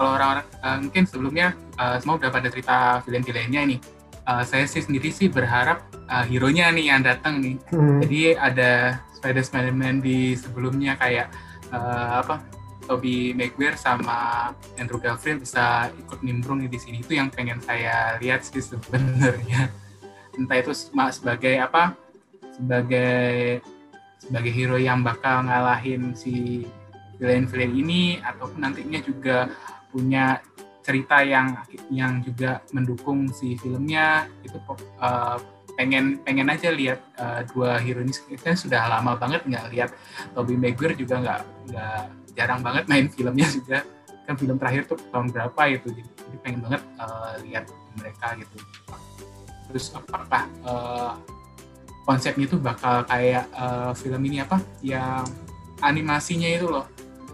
kalau orang-orang uh, mungkin sebelumnya uh, semua udah pada cerita villain-villainnya ini. Uh, saya sih sendiri sih berharap uh, hero-nya nih yang datang nih. Hmm. Jadi ada Spider Spider-Man di sebelumnya kayak uh, apa Toby Maguire sama Andrew Garfield bisa ikut nimbrung di sini itu yang pengen saya lihat sih sebenarnya entah itu sebagai apa sebagai sebagai hero yang bakal ngalahin si villain-villain ini ataupun nantinya juga punya cerita yang yang juga mendukung si filmnya itu uh, pengen pengen aja lihat uh, dua hero ini. Kita sudah lama banget nggak lihat. Tobey Maguire juga nggak nggak jarang banget main filmnya juga. Kan film terakhir tuh tahun berapa itu jadi, jadi pengen banget uh, lihat mereka gitu. Terus apakah uh, konsepnya itu bakal kayak uh, film ini apa yang animasinya itu loh.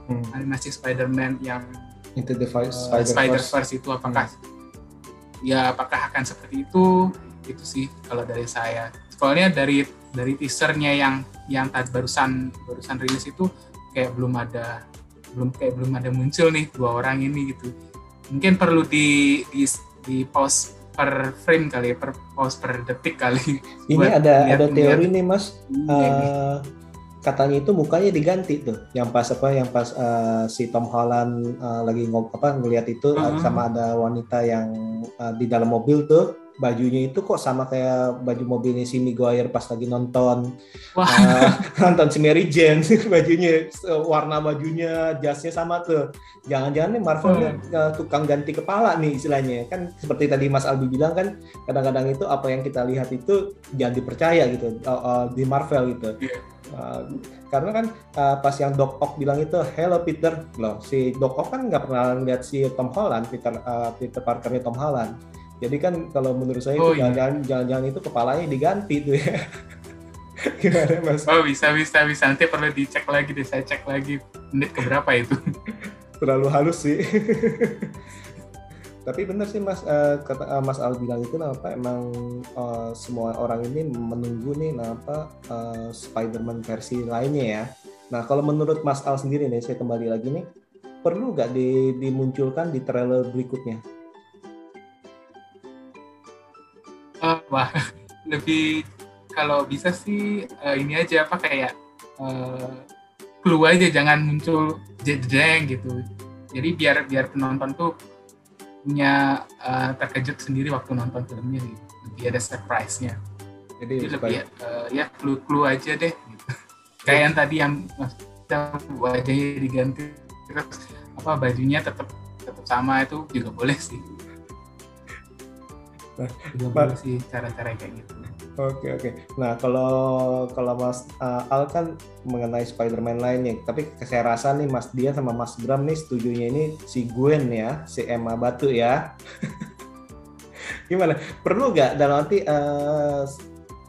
Hmm. animasi Spider-Man yang Into the uh, Spider-Verse itu apakah hmm. ya apakah akan seperti itu? Itu sih kalau dari saya. Soalnya dari dari teasernya yang yang tadi barusan barusan rilis itu kayak belum ada belum kayak belum ada muncul nih dua orang ini gitu. Mungkin perlu di di di pause per frame kali per pause per detik kali. Ini ada ada teori nih mas, uh, katanya itu mukanya diganti tuh, yang pas apa, yang pas uh, si Tom Holland uh, lagi ngop apa ngelihat itu uh -huh. sama ada wanita yang uh, di dalam mobil tuh bajunya itu kok sama kayak baju mobilnya si Maguire pas lagi nonton uh, nonton si Mary Jane. Bajunya warna bajunya jasnya sama tuh. Jangan-jangan nih Marvel hmm. uh, tukang ganti kepala nih istilahnya. Kan seperti tadi Mas Albi bilang kan kadang-kadang itu apa yang kita lihat itu jangan dipercaya gitu uh, uh, di Marvel gitu. Uh, karena kan uh, pas yang Doc Ock bilang itu Hello Peter. Loh si Doc Ock kan nggak pernah lihat si Tom Holland Peter uh, Peter Parkernya Tom Holland jadi kan kalau menurut saya oh, itu iya. jangan jangan itu kepalanya diganti tuh ya. Gimana mas? Oh bisa bisa bisa nanti perlu dicek lagi deh saya cek lagi menit keberapa itu. Terlalu halus sih. Tapi benar sih mas uh, kata uh, Mas Al bilang itu kenapa emang uh, semua orang ini menunggu nih kenapa uh, Spider-Man versi lainnya ya. Nah kalau menurut Mas Al sendiri nih saya kembali lagi nih perlu nggak di, dimunculkan di trailer berikutnya? Wah lebih kalau bisa sih uh, ini aja apa kayak uh, clue aja jangan muncul jedeng gitu jadi biar biar penonton tuh punya uh, terkejut sendiri waktu nonton filmnya gitu. lebih ada surprise-nya jadi, jadi lebih uh, ya clue clue aja deh gitu. kayak yang tadi yang wajahnya diganti terus apa bajunya tetap tetap sama itu juga boleh sih Nah, juga sih cara-cara kayak gitu. Oke oke. Nah kalau kalau Mas uh, Al kan mengenai Spider-Man lainnya, tapi saya rasa nih Mas Dia sama Mas Bram nih setujunya ini si Gwen ya, si Emma Batu ya. Gimana? Perlu nggak dalam nanti uh,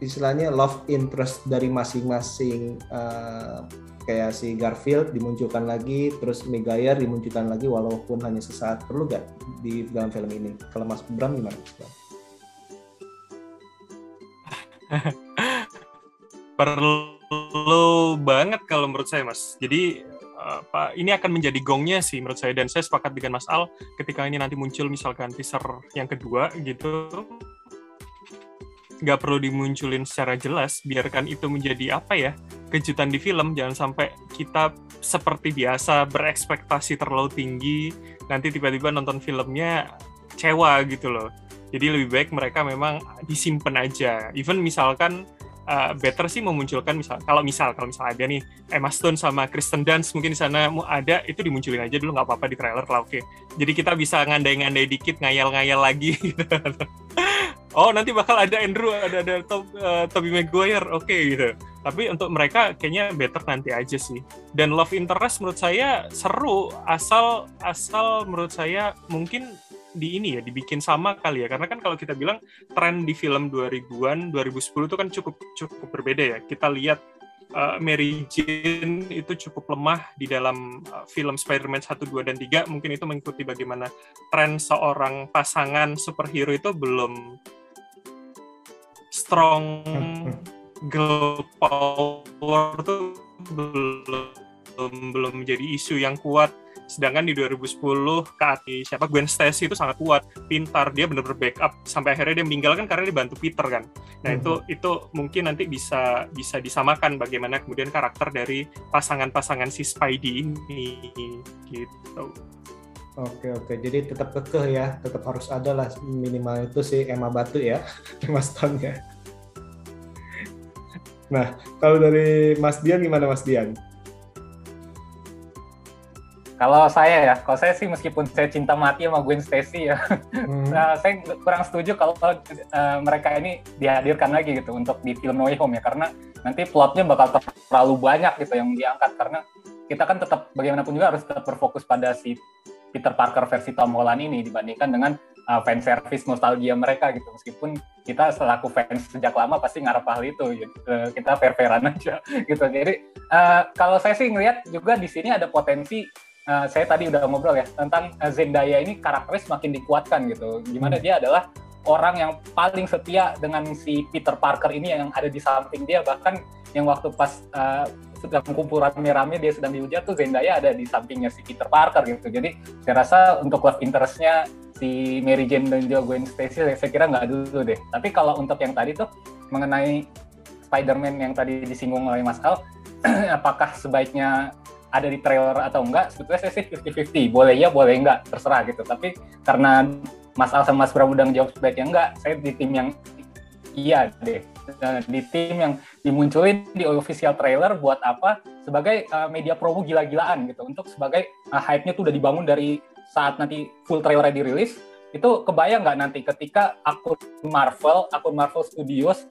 istilahnya love interest dari masing-masing uh, kayak si Garfield dimunculkan lagi, terus Megayer dimunculkan lagi walaupun hanya sesaat. Perlu nggak di dalam film ini? Kalau Mas Bram gimana? Perlu banget kalau menurut saya, Mas. Jadi apa ini akan menjadi gongnya sih menurut saya. Dan saya sepakat dengan Mas Al ketika ini nanti muncul misalkan teaser yang kedua gitu nggak perlu dimunculin secara jelas. Biarkan itu menjadi apa ya kejutan di film. Jangan sampai kita seperti biasa berekspektasi terlalu tinggi nanti tiba-tiba nonton filmnya kecewa gitu loh jadi lebih baik mereka memang disimpan aja. Even misalkan uh, better sih memunculkan misal kalau misal kalau misal ada nih Emma Stone sama Kristen Dunst mungkin di sana mau ada itu dimunculin aja dulu nggak apa-apa di trailer lah oke. Jadi kita bisa ngandai-ngandai dikit ngayal-ngayal lagi. Oh nanti bakal ada Andrew ada ada Tom, uh, Tobey Maguire oke okay, gitu. Tapi untuk mereka kayaknya better nanti aja sih. Dan love interest menurut saya seru asal asal menurut saya mungkin di ini ya dibikin sama kali ya. Karena kan kalau kita bilang tren di film 2000-an 2010 itu kan cukup cukup berbeda ya. Kita lihat uh, Mary Jane itu cukup lemah di dalam uh, film Spider-Man 1, 2, dan 3 mungkin itu mengikuti bagaimana tren seorang pasangan superhero itu belum strong girl power tuh belum belum menjadi isu yang kuat Sedangkan di 2010 Kati siapa Gwen Stacy itu sangat kuat, pintar, dia benar-benar backup sampai akhirnya dia meninggal kan karena dia bantu Peter kan. Nah, hmm. itu itu mungkin nanti bisa bisa disamakan bagaimana kemudian karakter dari pasangan-pasangan si Spidey ini gitu. Oke oke, jadi tetap kekeh ya, tetap harus ada lah minimal itu si Emma Batu ya, Emma Stone ya. Nah, kalau dari Mas Dian gimana Mas Dian? Kalau saya ya, kalau saya sih meskipun saya cinta mati sama Gwen Stacy ya, hmm. nah, saya kurang setuju kalau uh, mereka ini dihadirkan lagi gitu untuk di film No Way Home ya, karena nanti plotnya bakal terlalu banyak gitu yang diangkat. Karena kita kan tetap bagaimanapun juga harus tetap berfokus pada si Peter Parker versi Tom Holland ini dibandingkan dengan uh, fan service nostalgia mereka gitu. Meskipun kita selaku fans sejak lama pasti ngarep hal itu gitu. Uh, kita fair-fairan aja gitu. Jadi uh, kalau saya sih ngelihat juga di sini ada potensi uh, saya tadi udah ngobrol ya tentang uh, Zendaya ini karakternya semakin dikuatkan gitu. Gimana hmm. dia adalah orang yang paling setia dengan si Peter Parker ini yang ada di samping dia bahkan yang waktu pas uh, sedang kumpul rame-rame dia sedang dihujat tuh Zendaya ada di sampingnya si Peter Parker gitu. Jadi saya rasa untuk love interestnya si Mary Jane dan juga Gwen Stacy saya kira nggak dulu deh. Tapi kalau untuk yang tadi tuh mengenai Spider-Man yang tadi disinggung oleh Mas Al, apakah sebaiknya ada di trailer atau enggak sebetulnya saya sih 50-50 boleh ya boleh enggak terserah gitu. Tapi karena Mas Al sama Mas Bram udah jawab sebaiknya enggak saya di tim yang iya deh. Di tim yang dimunculin di official trailer buat apa? Sebagai uh, media promo gila-gilaan gitu. Untuk sebagai uh, hype-nya tuh udah dibangun dari saat nanti full trailernya dirilis itu kebayang nggak nanti ketika akun Marvel akun Marvel Studios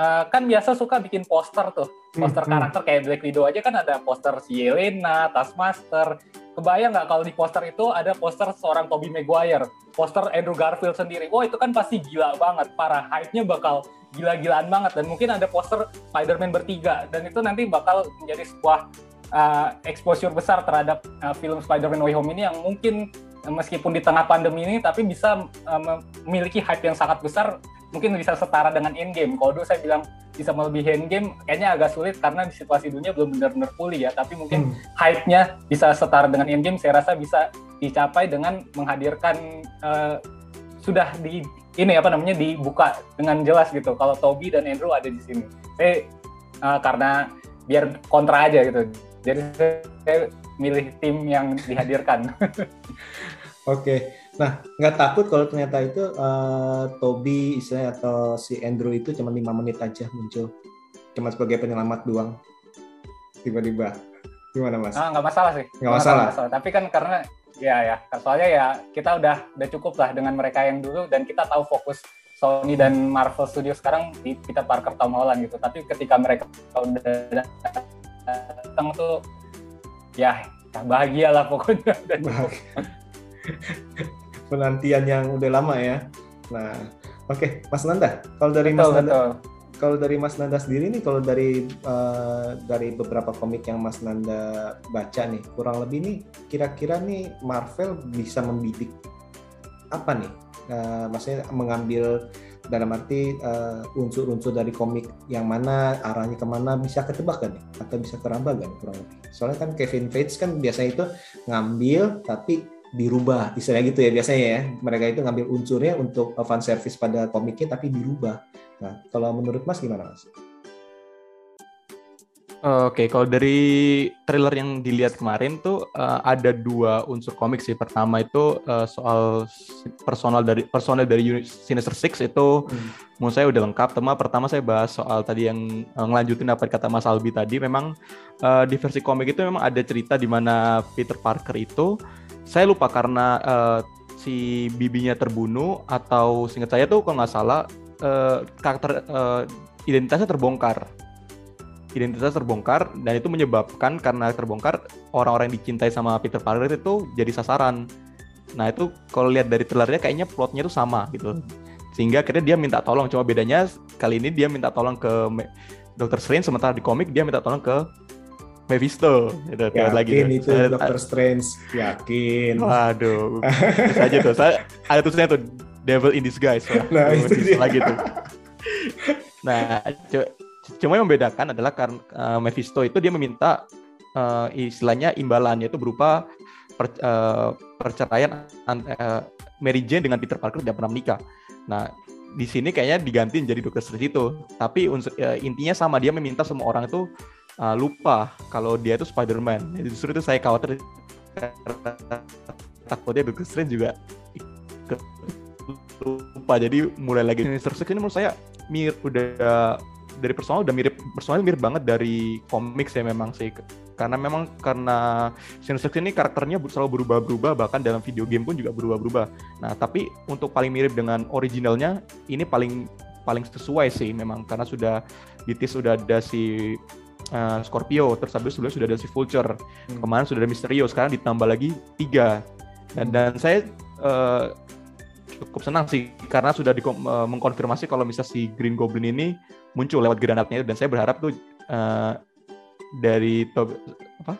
uh, kan biasa suka bikin poster tuh poster hmm, hmm. karakter kayak Black Widow aja kan ada poster si Yelena, Taskmaster. Kebayang nggak kalau di poster itu ada poster seorang Tobey Maguire, poster Andrew Garfield sendiri. Wah itu kan pasti gila banget, parah. Hype-nya bakal gila-gilaan banget dan mungkin ada poster Spider-Man bertiga dan itu nanti bakal menjadi sebuah uh, exposure besar terhadap uh, film Spider-Man Way Home ini yang mungkin meskipun di tengah pandemi ini tapi bisa uh, memiliki hype yang sangat besar mungkin bisa setara dengan Endgame. Kalau dulu saya bilang bisa melebihi Endgame, kayaknya agak sulit karena di situasi dunia belum benar-benar pulih ya. Tapi mungkin hmm. hype-nya bisa setara dengan Endgame, saya rasa bisa dicapai dengan menghadirkan uh, sudah di ini apa namanya dibuka dengan jelas gitu. Kalau Toby dan Andrew ada di sini, saya uh, karena biar kontra aja gitu. Jadi saya milih tim yang dihadirkan. Oke. Nah, nggak takut kalau ternyata itu uh, Toby istilahnya atau si Andrew itu cuma lima menit aja muncul, cuma sebagai penyelamat doang. Tiba-tiba, gimana mas? Ah, nggak masalah sih. Nggak masalah. masalah. Tapi kan karena ya ya, soalnya ya kita udah udah cukup lah dengan mereka yang dulu dan kita tahu fokus Sony dan Marvel Studios sekarang di Peter Parker Tom Holland gitu. Tapi ketika mereka udah datang tuh ya, ya bahagia lah pokoknya. Penantian yang udah lama ya. Nah, oke, okay. Mas Nanda, kalau dari betul, Mas Nanda, betul. kalau dari Mas Nanda sendiri nih, kalau dari uh, dari beberapa komik yang Mas Nanda baca nih, kurang lebih nih, kira-kira nih Marvel bisa membidik apa nih? Uh, maksudnya mengambil dalam arti uh, unsur-unsur dari komik yang mana arahnya ke mana bisa ketebak kan atau bisa kerambah kan kurang lebih soalnya kan Kevin Feige kan biasanya itu ngambil tapi dirubah istilahnya gitu ya biasanya ya mereka itu ngambil unsurnya untuk fan service pada komiknya tapi dirubah nah kalau menurut mas gimana mas? Oke, okay, kalau dari trailer yang dilihat kemarin tuh uh, ada dua unsur komik sih. Pertama itu uh, soal personal dari personal dari Sinister Six itu hmm. menurut saya udah lengkap. Tema pertama saya bahas soal tadi yang uh, ngelanjutin apa kata Mas Albi tadi. Memang uh, di versi komik itu memang ada cerita di mana Peter Parker itu saya lupa karena uh, si bibinya terbunuh atau singkat saya tuh kalau nggak salah uh, karakter uh, identitasnya terbongkar. Identitasnya terbongkar dan itu menyebabkan karena terbongkar orang-orang yang dicintai sama Peter Parker itu jadi sasaran. Nah itu kalau lihat dari trailernya kayaknya plotnya itu sama gitu. Sehingga akhirnya dia minta tolong. Cuma bedanya kali ini dia minta tolong ke Doctor Strange sementara di komik dia minta tolong ke Mephisto itu yakin lagi tuh. itu ada, Doctor Strange yakin waduh bisa aja tuh saya ada tulisannya tuh Devil in Disguise Wah, nah itu dia. lagi tuh nah cuma yang membedakan adalah karena uh, Mephisto itu dia meminta uh, istilahnya imbalannya itu berupa per, uh, perceraian uh, Mary Jane dengan Peter Parker tidak pernah menikah. Nah, di sini kayaknya diganti jadi Doctor Strange itu. Tapi unsur, uh, intinya sama dia meminta semua orang itu uh, lupa kalau dia itu Spider-Man. Jadi justru itu saya khawatir takutnya Doctor Strange juga lupa. Jadi mulai lagi Sinister Six ini menurut saya mir udah dari personal udah mirip personal mirip banget dari komik saya memang sih karena memang karena Sinister ini karakternya selalu berubah-berubah bahkan dalam video game pun juga berubah-berubah. Nah, tapi untuk paling mirip dengan originalnya ini paling paling sesuai sih memang karena sudah di sudah ada si uh, Scorpio, terus habis sudah sudah ada si Vulture. Hmm. Kemarin sudah ada Mysterio, sekarang ditambah lagi tiga. Dan, hmm. dan saya uh, cukup senang sih karena sudah di, uh, mengkonfirmasi kalau misalnya si Green Goblin ini muncul lewat granatnya dan saya berharap tuh uh, dari top, apa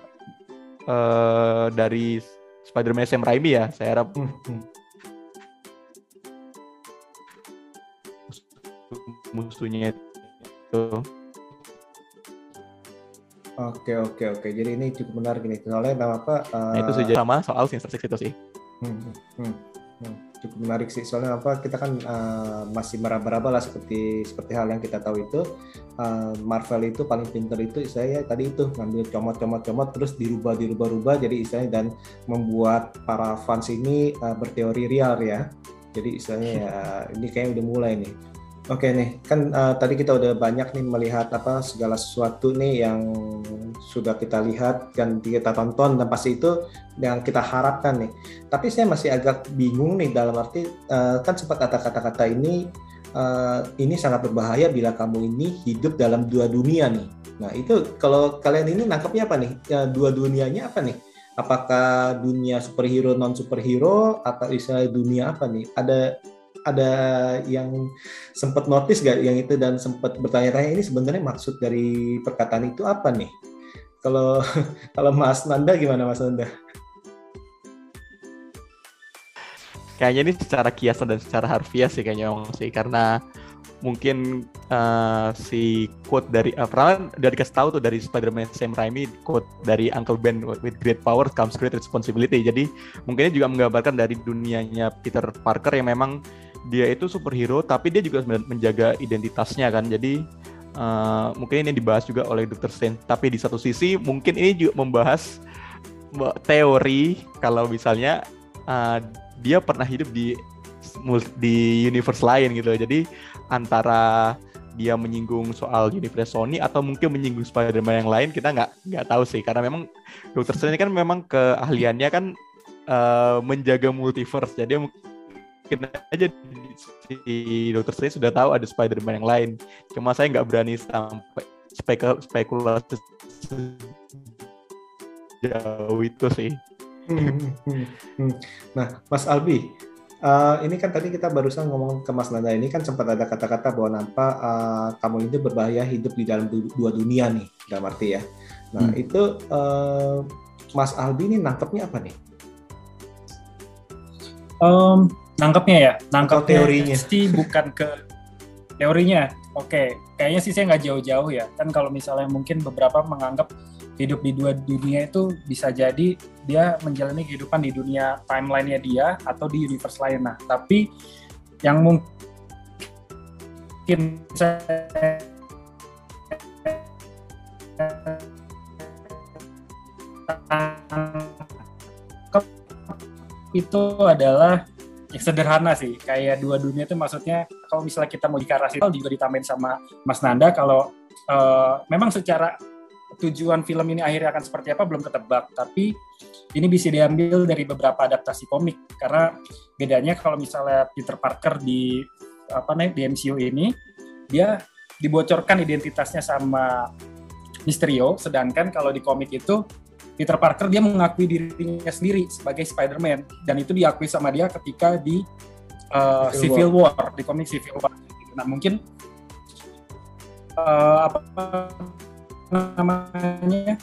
uh, dari Spider-Man Sam Raimi ya saya harap hmm, hmm. musuhnya itu Oke oke oke. Jadi ini cukup menarik nih. Soalnya apa? Uh... Nah, itu saja sama soal Six itu sih. Hmm, hmm, hmm. hmm cukup menarik sih soalnya apa kita kan uh, masih meraba-raba lah seperti seperti hal yang kita tahu itu uh, Marvel itu paling pinter itu saya tadi itu ngambil comot-comot-comot terus dirubah dirubah-rubah jadi istilahnya dan membuat para fans ini uh, berteori real ya jadi istilahnya ya ini kayaknya udah mulai nih Oke nih, kan uh, tadi kita udah banyak nih melihat apa segala sesuatu nih yang sudah kita lihat dan kita tonton dan pasti itu yang kita harapkan nih. Tapi saya masih agak bingung nih dalam arti uh, kan sempat kata kata-kata ini uh, ini sangat berbahaya bila kamu ini hidup dalam dua dunia nih. Nah itu kalau kalian ini nangkapnya apa nih? Uh, dua dunianya apa nih? Apakah dunia superhero non superhero atau istilah dunia apa nih? Ada ada yang sempat notice gak yang itu dan sempat bertanya-tanya ini sebenarnya maksud dari perkataan itu apa nih? Kalau kalau Mas Nanda gimana Mas Nanda? Kayaknya ini secara kiasan dan secara harfiah sih kayaknya sih karena mungkin uh, si quote dari uh, pernah dari kasih tahu tuh dari Spider-Man Sam Raimi quote dari Uncle Ben with great power comes great responsibility. Jadi mungkin ini juga menggambarkan dari dunianya Peter Parker yang memang dia itu superhero tapi dia juga menjaga identitasnya kan jadi uh, mungkin ini dibahas juga oleh Dr. Strange tapi di satu sisi mungkin ini juga membahas teori kalau misalnya uh, dia pernah hidup di di universe lain gitu jadi antara dia menyinggung soal universe Sony atau mungkin menyinggung Spider-Man yang lain kita nggak nggak tahu sih karena memang Dr. Strange kan memang keahliannya kan menjaga multiverse jadi mungkin aja si Dokter Strange sudah tahu ada Spider-Man yang lain. Cuma saya nggak berani sampai spekul spekulasi jauh itu sih. Nah, Mas Albi, uh, ini kan tadi kita barusan ngomong ke Mas Nanda ini kan sempat ada kata-kata bahwa nampak uh, kamu ini berbahaya hidup di dalam du dua dunia nih, dalam arti ya. Nah, hmm. itu uh, Mas Albi ini nangkepnya apa nih? Um, nangkepnya ya? Nangkep teorinya. pasti bukan ke teorinya. Oke kayaknya sih saya nggak jauh-jauh ya. Kan kalau misalnya mungkin beberapa menganggap hidup di dua dunia itu bisa jadi dia menjalani kehidupan di dunia timelinenya dia atau di universe lain. Nah tapi yang mungkin saya itu adalah yang sederhana sih. Kayak dua dunia itu maksudnya kalau misalnya kita mau dikarasi juga ditambahin sama Mas Nanda kalau uh, memang secara tujuan film ini akhirnya akan seperti apa belum ketebak. Tapi ini bisa diambil dari beberapa adaptasi komik. Karena bedanya kalau misalnya Peter Parker di apa nih di MCU ini dia dibocorkan identitasnya sama Mysterio sedangkan kalau di komik itu Peter Parker dia mengakui dirinya sendiri sebagai Spider-Man dan itu diakui sama dia ketika di uh, Civil, War. War di komik Civil War. Nah mungkin uh, apa namanya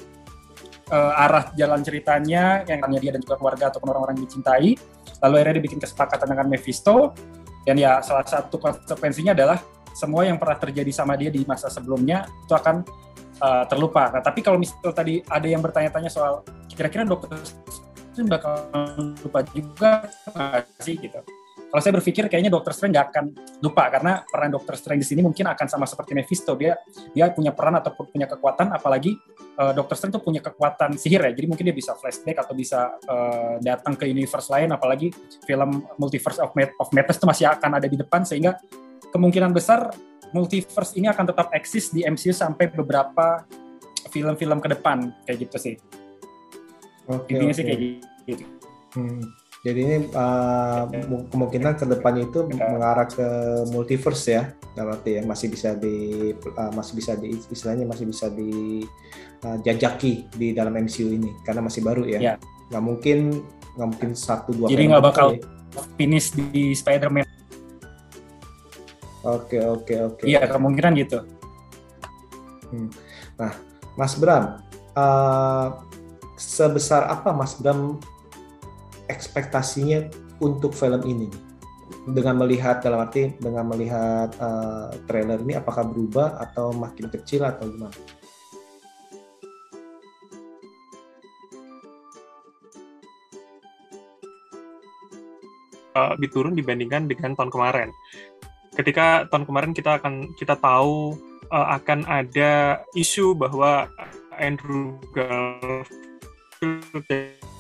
uh, arah jalan ceritanya yang hanya dia dan juga keluarga ataupun orang-orang yang dicintai lalu akhirnya dibikin kesepakatan dengan Mephisto dan ya salah satu konsekuensinya adalah semua yang pernah terjadi sama dia di masa sebelumnya itu akan uh, terlupa. Nah, tapi kalau misalnya tadi ada yang bertanya-tanya soal kira-kira dokter Strange bakal lupa juga sih gitu. Kalau saya berpikir kayaknya Doctor Strange nggak akan lupa karena peran Doctor Strange di sini mungkin akan sama seperti Mephisto dia dia punya peran ataupun punya kekuatan apalagi uh, Doctor Strange tuh punya kekuatan sihir ya jadi mungkin dia bisa flashback atau bisa uh, datang ke universe lain apalagi film Multiverse of, Mad of Madness itu masih akan ada di depan sehingga kemungkinan besar multiverse ini akan tetap eksis di MCU sampai beberapa film-film ke depan kayak gitu sih. Oke. Okay, okay. sih kayak gitu. Hmm. Jadi ini uh, kemungkinan ke depannya itu mengarah ke multiverse ya, berarti ya masih bisa di uh, masih bisa di istilahnya masih bisa di uh, jajaki di dalam MCU ini karena masih baru ya. ya. Nggak mungkin nggak mungkin satu dua. Jadi nggak bakal ya. finish di Spider-Man. Oke oke oke. Iya kemungkinan gitu. Hmm. Nah, Mas Bram, uh, sebesar apa Mas Bram ekspektasinya untuk film ini dengan melihat dalam arti dengan melihat uh, trailer ini apakah berubah atau makin kecil atau gimana? Uh, lebih turun dibandingkan dengan tahun kemarin. Ketika tahun kemarin kita akan kita tahu uh, akan ada isu bahwa Andrew Garfield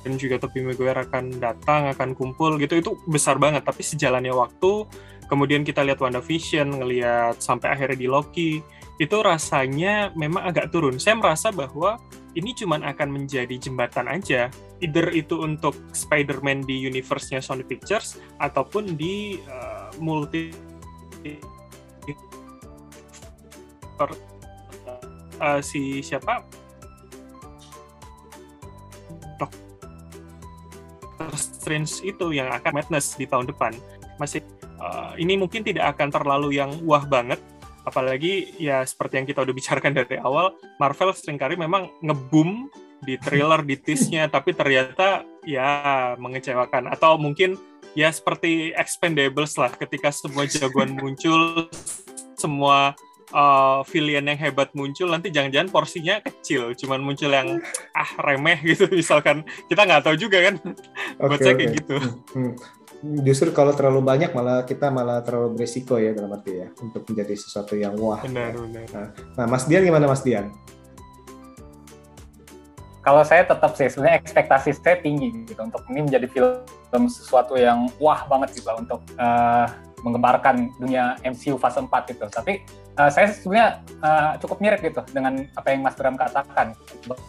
dan juga Tobey Maguire akan datang, akan kumpul gitu, itu besar banget. Tapi sejalannya waktu, kemudian kita lihat WandaVision, ngelihat sampai akhirnya di Loki, itu rasanya memang agak turun. Saya merasa bahwa ini cuma akan menjadi jembatan aja. Either itu untuk Spider-Man di universe-nya Sony Pictures, ataupun di uh, multi uh, si siapa Strange itu yang akan Madness di tahun depan. Masih uh, ini mungkin tidak akan terlalu yang wah banget, apalagi ya seperti yang kita udah bicarakan dari awal, Marvel sering kali memang ngebum di trailer, di tease-nya, tapi ternyata ya mengecewakan. Atau mungkin ya seperti Expendables lah, ketika semua jagoan muncul, semua uh, villain yang hebat muncul nanti jangan-jangan porsinya kecil. Cuman muncul yang ah remeh gitu. Misalkan kita nggak tahu juga kan. Okay, buat saya okay. kayak gitu. Hmm, hmm. justru kalau terlalu banyak malah kita malah terlalu beresiko ya dalam arti ya untuk menjadi sesuatu yang wah. Benar benar. Nah, nah Mas Dian gimana Mas Dian? Kalau saya tetap sih sebenarnya ekspektasi saya tinggi gitu. Untuk ini menjadi film sesuatu yang wah banget gitu untuk uh, menggembarkan dunia MCU fase 4 gitu. Tapi uh, saya sebenarnya uh, cukup mirip gitu dengan apa yang Mas Bram katakan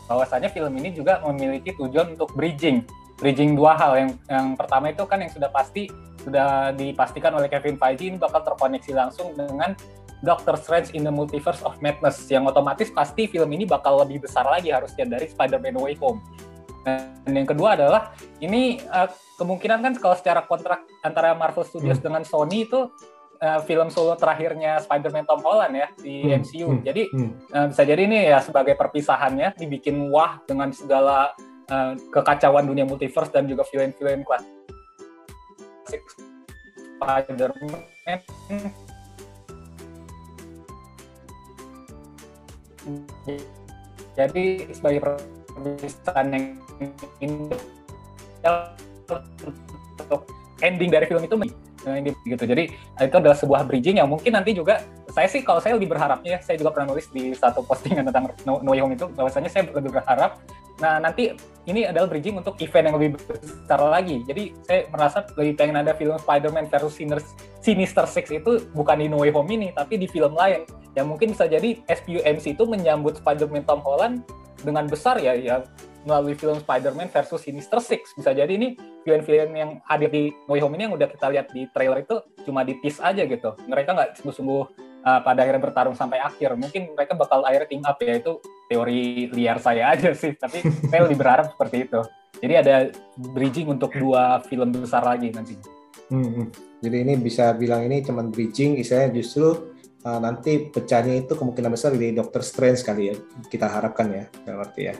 bahwasanya film ini juga memiliki tujuan untuk bridging bridging dua hal yang yang pertama itu kan yang sudah pasti sudah dipastikan oleh Kevin Feige ini bakal terkoneksi langsung dengan Doctor Strange in the Multiverse of Madness yang otomatis pasti film ini bakal lebih besar lagi harusnya dari Spider-Man Way Home. Dan yang kedua adalah ini uh, kemungkinan kan kalau secara kontrak antara Marvel Studios hmm. dengan Sony itu uh, film solo terakhirnya Spider-Man Tom Holland ya di hmm, MCU. Hmm, jadi hmm. Uh, bisa jadi ini ya sebagai perpisahannya dibikin wah dengan segala uh, kekacauan dunia multiverse dan juga villain-villain klasik Spider-Man. Jadi sebagai perpisahan yang untuk ending dari film itu ini gitu. Jadi itu adalah sebuah bridging yang mungkin nanti juga saya sih kalau saya lebih berharapnya, saya juga pernah nulis di satu postingan tentang No, no Way Home itu bahwasanya saya lebih berharap nah nanti ini adalah bridging untuk event yang lebih besar lagi. Jadi saya merasa lebih pengen ada film Spider-Man versus Sinister Six itu bukan di No Way Home ini, tapi di film lain. Yang mungkin bisa jadi SPUMC itu menyambut Spider-Man Tom Holland dengan besar ya, ya melalui film Spider-Man versus Sinister Six. Bisa jadi ini villain-villain yang hadir di No Way Home ini yang udah kita lihat di trailer itu cuma di tease aja gitu. Mereka nggak sungguh-sungguh uh, pada akhirnya bertarung sampai akhir. Mungkin mereka bakal akhirnya team up ya itu teori liar saya aja sih. Tapi saya lebih berharap seperti itu. Jadi ada bridging untuk dua film besar lagi nanti. Hmm, hmm. Jadi ini bisa bilang ini cuma bridging, istilahnya justru uh, nanti pecahnya itu kemungkinan besar di Doctor Strange kali ya kita harapkan ya, dalam arti ya.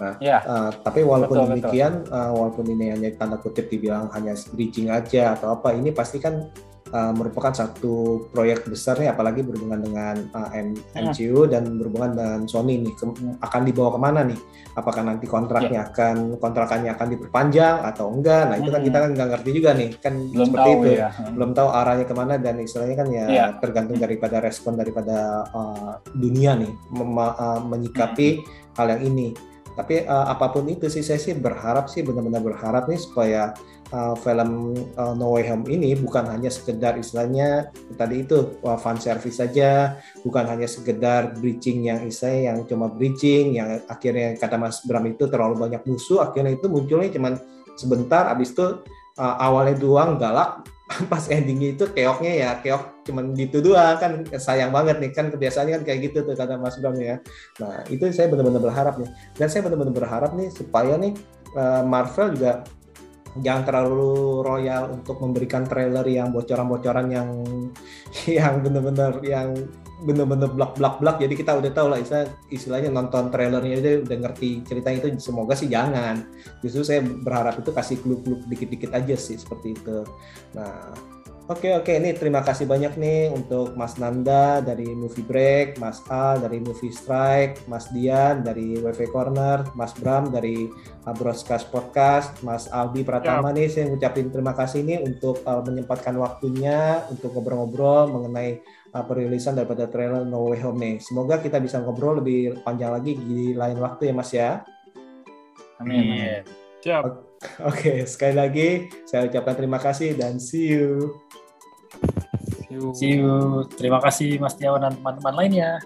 Nah, ya. uh, tapi walaupun betul, demikian, betul. Uh, walaupun ini hanya tanda kutip dibilang hanya bridging aja atau apa, ini pasti kan uh, merupakan satu proyek besar nih, apalagi berhubungan dengan uh, MCU dan berhubungan dengan Sony nih. Ke, akan dibawa ke mana nih? Apakah nanti kontraknya yeah. akan kontrakannya akan diperpanjang atau enggak? Nah itu kan kita kan nggak ngerti juga nih, kan Belum seperti tahu itu. ya. Belum tahu arahnya ke mana dan istilahnya kan ya Iya. tergantung daripada respon daripada uh, dunia nih uh, menyikapi hal yang ini. Tapi uh, apa pun itu sih saya sih berharap sih benar-benar berharap nih supaya uh, film uh, No Way Home ini bukan hanya sekedar istilahnya tadi itu uh, fan service saja, bukan hanya sekedar bridging yang istilahnya yang cuma bridging yang akhirnya kata Mas Bram itu terlalu banyak musuh, akhirnya itu munculnya cuman sebentar habis itu uh, awalnya doang galak pas endingnya itu keoknya ya keok cuman gitu doang kan sayang banget nih kan kebiasaannya kan kayak gitu tuh kata Mas Bram ya. Nah itu saya benar-benar berharap nih. Dan saya benar-benar berharap nih supaya nih uh, Marvel juga jangan terlalu royal untuk memberikan trailer yang bocoran-bocoran yang yang benar-benar yang bener-bener blak blak blak jadi kita udah tahu lah istilah, istilahnya nonton trailernya aja udah ngerti ceritanya itu. Semoga sih jangan. Justru saya berharap itu kasih clue-clue dikit-dikit aja sih seperti itu. Nah Oke oke. Ini terima kasih banyak nih untuk Mas Nanda dari Movie Break, Mas Al dari Movie Strike, Mas Dian dari WV Corner, Mas Bram dari Broadcast Podcast, Mas Aldi Pratama nih saya ngucapin terima kasih nih untuk uh, menyempatkan waktunya untuk ngobrol-ngobrol mengenai uh, perilisan daripada trailer No Way Home nih. Semoga kita bisa ngobrol lebih panjang lagi di lain waktu ya Mas ya. Amin. Siap. Oke, sekali lagi saya ucapkan terima kasih dan see you. See you. Terima kasih Mas Tiawan dan teman-teman lainnya.